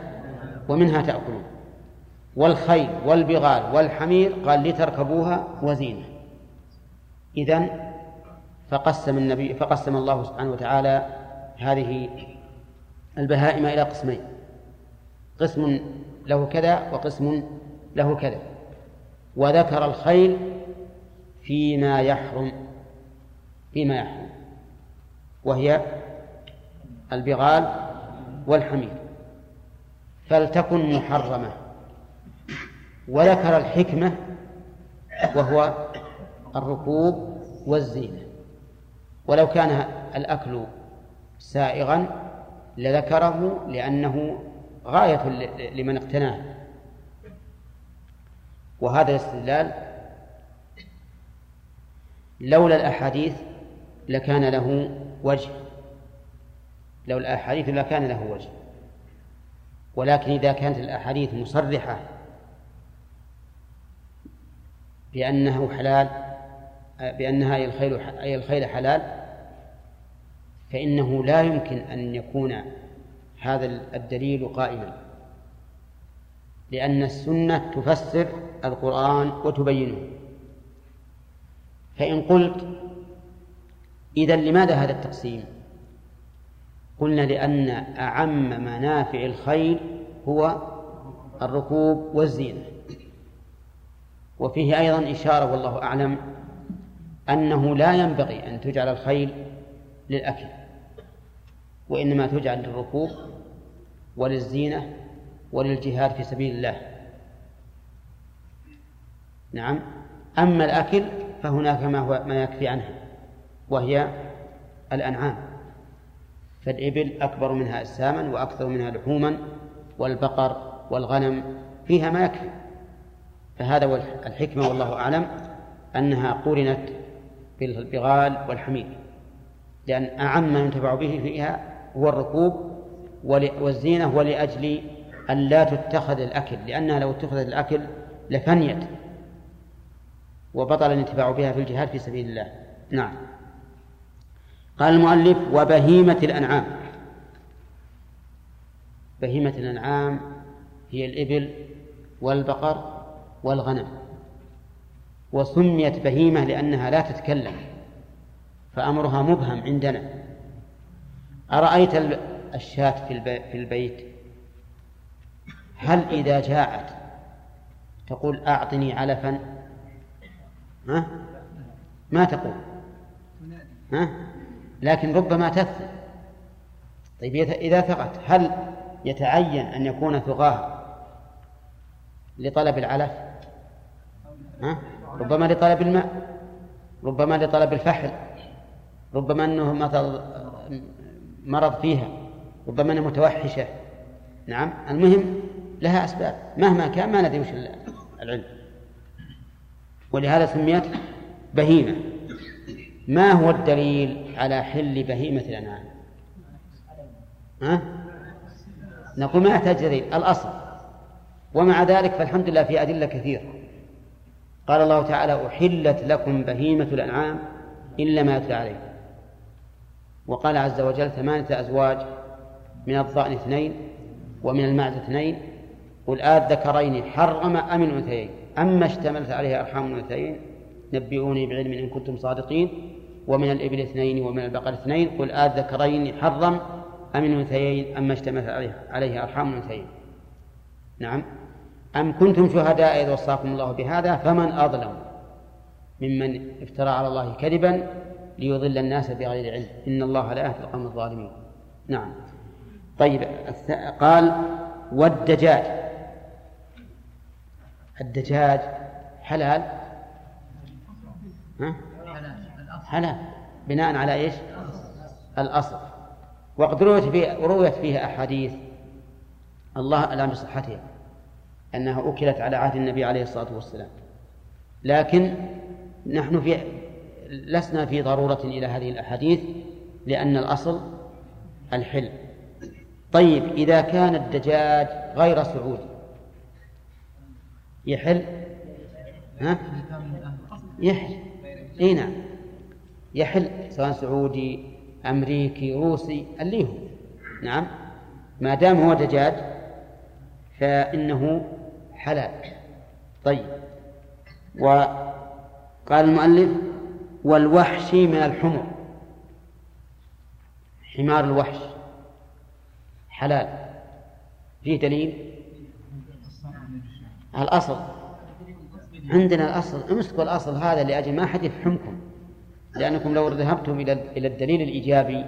ومنها تأكلون. والخيل والبغال والحمير قال لتركبوها وزينة. إذن فقسم النبي فقسم الله سبحانه وتعالى هذه البهائم إلى قسمين. قسم له كذا وقسم له كذا. وذكر الخيل فيما يحرم فيما يحرم وهي البغال والحمير. فلتكن محرمة. وذكر الحكمة وهو الركوب والزينة. ولو كان الأكل سائغا لذكره لأنه غاية لمن اقتناه. وهذا الاستدلال لولا الأحاديث لكان له وجه. لولا الأحاديث لكان له وجه. ولكن إذا كانت الأحاديث مصرحة بأنه حلال بأنها أي الخيل أي الخيل حلال فإنه لا يمكن أن يكون هذا الدليل قائما. لأن السنة تفسر القرآن وتبينه. فإن قلت إذا لماذا هذا التقسيم؟ قلنا لأن أعم منافع الخيل هو الركوب والزينة. وفيه أيضا إشارة والله أعلم أنه لا ينبغي أن تجعل الخيل للأكل وإنما تجعل للركوب وللزينة وللجهاد في سبيل الله. نعم. أما الأكل فهناك ما هو ما يكفي عنها وهي الأنعام. فالإبل أكبر منها أجساما وأكثر منها لحوما والبقر والغنم فيها ما يكفي. فهذا الحكمة والله أعلم أنها قرنت بالبغال والحمير لأن أعم ما ينتفع به فيها هو الركوب والزينة ولأجل أن لا تتخذ الأكل لأنها لو اتخذت الأكل لفنيت وبطل الانتفاع بها في الجهاد في سبيل الله. نعم. قال المؤلف وبهيمة الأنعام. بهيمة الأنعام هي الإبل والبقر والغنم. وسميت بهيمة لأنها لا تتكلم فأمرها مبهم عندنا أرأيت الشاة في البيت هل إذا جاءت تقول أعطني علفا ها؟ ما تقول ها؟ لكن ربما تثق طيب إذا ثقت هل يتعين أن يكون ثقاه لطلب العلف ها؟ ربما لطلب الماء ربما لطلب الفحل ربما أنه مرض فيها ربما أنها متوحشة. نعم المهم لها أسباب. مهما كان ما ندري وش العلم. ولهذا سميت بهيمة. ما هو الدليل على حل بهيمة الأنعام؟ ها؟ نقول ما يحتاج دليل الأصل. ومع ذلك فالحمد لله في أدلة كثيرة. قال الله تعالى أحلت لكم بهيمة الأنعام إلا ما يتلى عليكم. وقال عز وجل ثمانية أزواج من الضأن اثنين ومن المعز اثنين. قل ذكرين حرم أم الأنثيين. أما اشتملت عليه أرحام الأنثيين نبئوني بعلم إن كنتم صادقين. ومن الإبل اثنين ومن البقر اثنين. قل آذ ذكرين حرم أم الأنثيين أما اشتملت عليه, عليه أرحام الأنثيين. نعم. أم كنتم شهداء إذ وصاكم الله بهذا فمن أظلم ممن افترى على الله كذبا ليضل الناس بغير علم. إن الله لا يهدي القوم الظالمين. نعم. طيب قال والدجاج. الدجاج حلال؟ ها؟ حلال. بناء على إيش؟ الأصل. وقد رويت فيه رويت فيها أحاديث. الله أعلم بصحتها. أنها أكلت على عهد النبي عليه الصلاة والسلام. لكن نحن في لسنا في ضرورة إلى هذه الأحاديث لأن الأصل الحل طيب إذا كان الدجاج غير سعودي يحل؟ ها؟ يحل. إي نعم. يحل سواء سعودي أمريكي روسي اللي هو. نعم. ما دام هو دجاج فإنه حلال. طيب. وقال المؤلف والوحش من الحمر. حمار الوحش. حلال. فيه دليل؟ الأصل. عندنا الأصل. امسكوا الأصل هذا لأجل ما حد يفهمكم لأنكم لو ذهبتم إلى إلى الدليل الإيجابي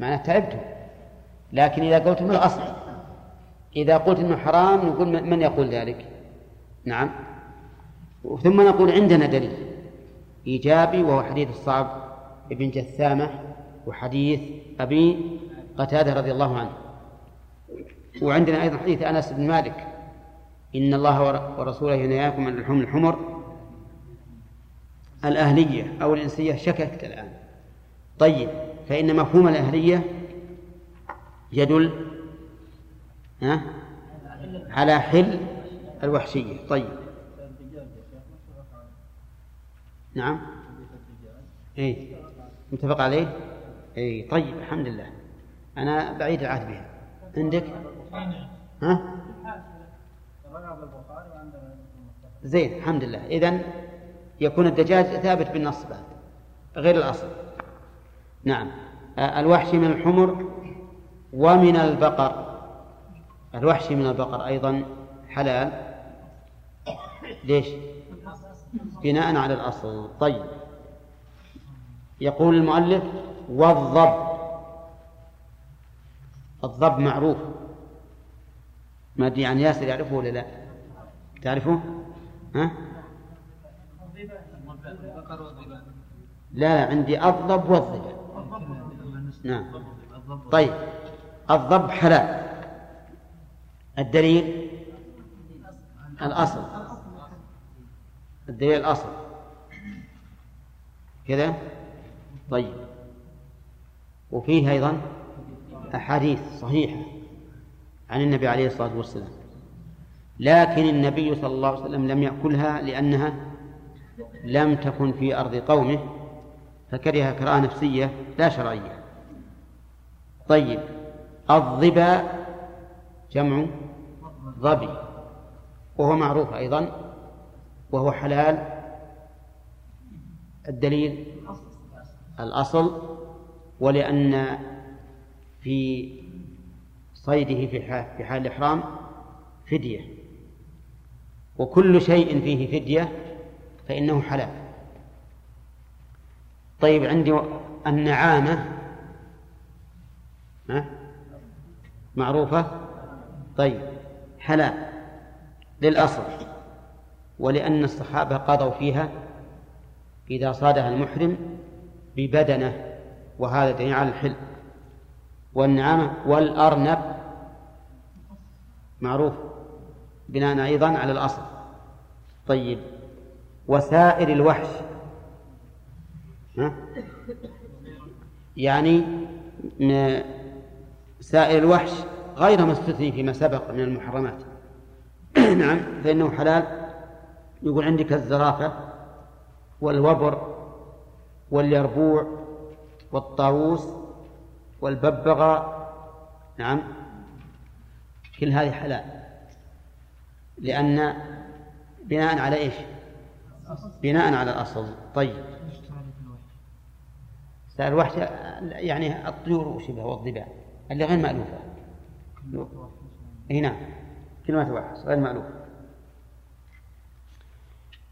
معناه تعبتم. لكن إذا قلتم الأصل إذا قلت إنه حرام نقول من يقول ذلك؟ نعم. ثم نقول عندنا دليل إيجابي وهو حديث الصعب ابن جثامة وحديث أبي قتادة رضي الله عنه. وعندنا أيضا حديث أنس بن مالك. إن الله ورسوله ينهاكم عن لحوم الحمر. الأهلية أو الإنسية شككت الآن. طيب فإن مفهوم الأهلية يدل ها؟ على حل الوحشية. طيب. نعم. اي متفق عليه؟ اي طيب الحمد لله. أنا بعيد العهد بها. عندك؟ ها؟ زين الحمد لله. إذن يكون الدجاج ثابت بالنص بعد غير الأصل. نعم. الوحش من الحمر ومن البقر. الوحش من البقر أيضا حلال. ليش؟ بناء على الأصل. طيب. يقول المؤلف والضب. الضب معروف. ما أدري عن ياسر يعرفه ولا لا؟ تعرفه؟ ها؟ لا لا عندي الضب والضب. نعم. طيب. الضب حلال. الدليل؟ الأصل. الدليل الأصل. كذا؟ طيب. وفيه أيضا أحاديث صحيحة عن النبي عليه الصلاة والسلام. لكن النبي صلى الله عليه وسلم لم يأكلها لأنها لم تكن في أرض قومه فكره كراهة نفسية لا شرعية. طيب. الظبا جمع ظبي وهو معروف أيضا وهو حلال. الدليل الأصل ولأن في صيده في حال, الإحرام فدية. وكل شيء فيه فدية فإنه حلال. طيب عندي النعامة معروفة؟ طيب. حلال للأصل ولأن الصحابة قضوا فيها إذا صادها المحرم ببدنه وهذا دليل على الحل والنعامة والأرنب معروف بناء أيضا على الأصل طيب وسائر الوحش ها؟ يعني سائر الوحش غير ما استثني فيما سبق من المحرمات. نعم فإنه حلال. يقول عندك الزرافة والوبر واليربوع والطاووس والببغاء. نعم كل هذه حلال. لأن بناء على إيش؟ بناء على الأصل. طيب. سائر الوحش يعني الطيور وشبه والضباع اللي غير مألوفة. هنا نعم. كلمة وحش غير مألوفة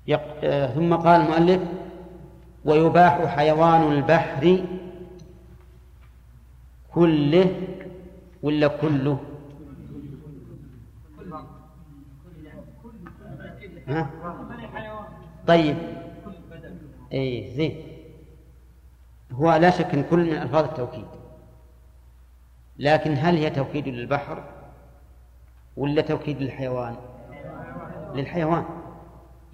يق... آه ثم قال المؤلف ويباح حيوان البحر كله ولا كله؟ ها؟ طيب. اي زين. هو لا شك إن كل من ألفاظ التوكيد. لكن هل هي توكيد للبحر ولا توكيد للحيوان؟ للحيوان.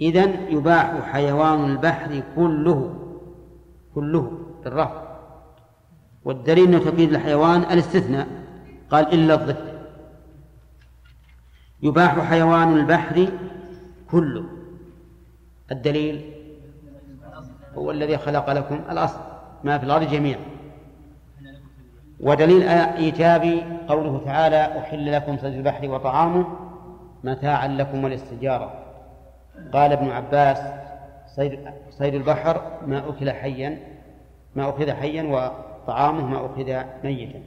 إذن يباح حيوان البحر كله كله بالرفع والدليل أنه توكيد الحيوان الاستثناء. قال إلا الضفدع يباح حيوان البحر كله. الدليل هو الذي خلق لكم الأصل. ما في الأرض جميعا. ودليل إيجابي قوله تعالى أحل لكم صيد البحر وطعامه متاعا لكم وللسجارة قال ابن عباس صيد صيد البحر ما أكل حيا ما أخذ حيا وطعامه ما أخذ ميتا.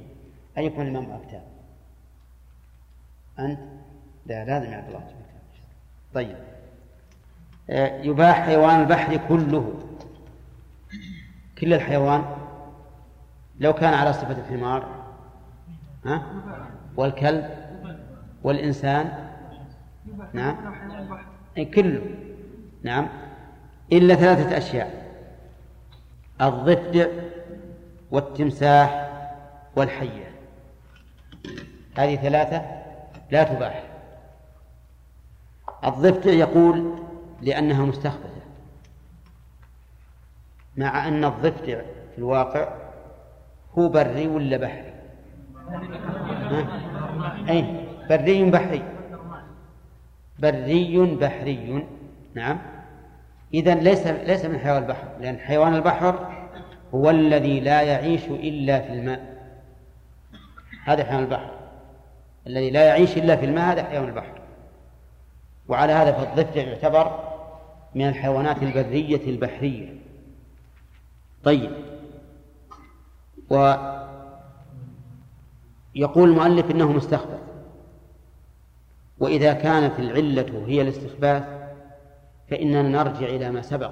أيكم الإمام أكتاب أنت؟ لا لازم يعبد الله طيب. آه، يباح حيوان البحر كله. كل الحيوان لو كان على صفة الحمار ها؟ والكلب والإنسان نعم كله. نعم. إلا ثلاثة أشياء. الضفدع والتمساح والحية. هذه ثلاثة لا تباح. الضفدع يقول لأنها مستخبثة مع أن الضفدع في الواقع هو بري ولا بحري؟ أي بري بحري. بري بحري. نعم. إذا ليس ليس من حيوان البحر لأن حيوان البحر هو الذي لا يعيش إلا في الماء. هذا حيوان البحر. الذي لا يعيش إلا في الماء هذا حيوان البحر. وعلى هذا فالضفدع يعتبر من الحيوانات البرية البحرية. طيب. ويقول المؤلف إنه مستخبث. وإذا كانت العلة هي الاستخباث فإننا نرجع إلى ما سبق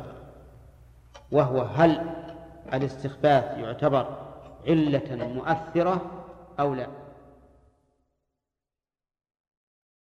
وهو هل الاستخباث يعتبر علة مؤثرة أو لا؟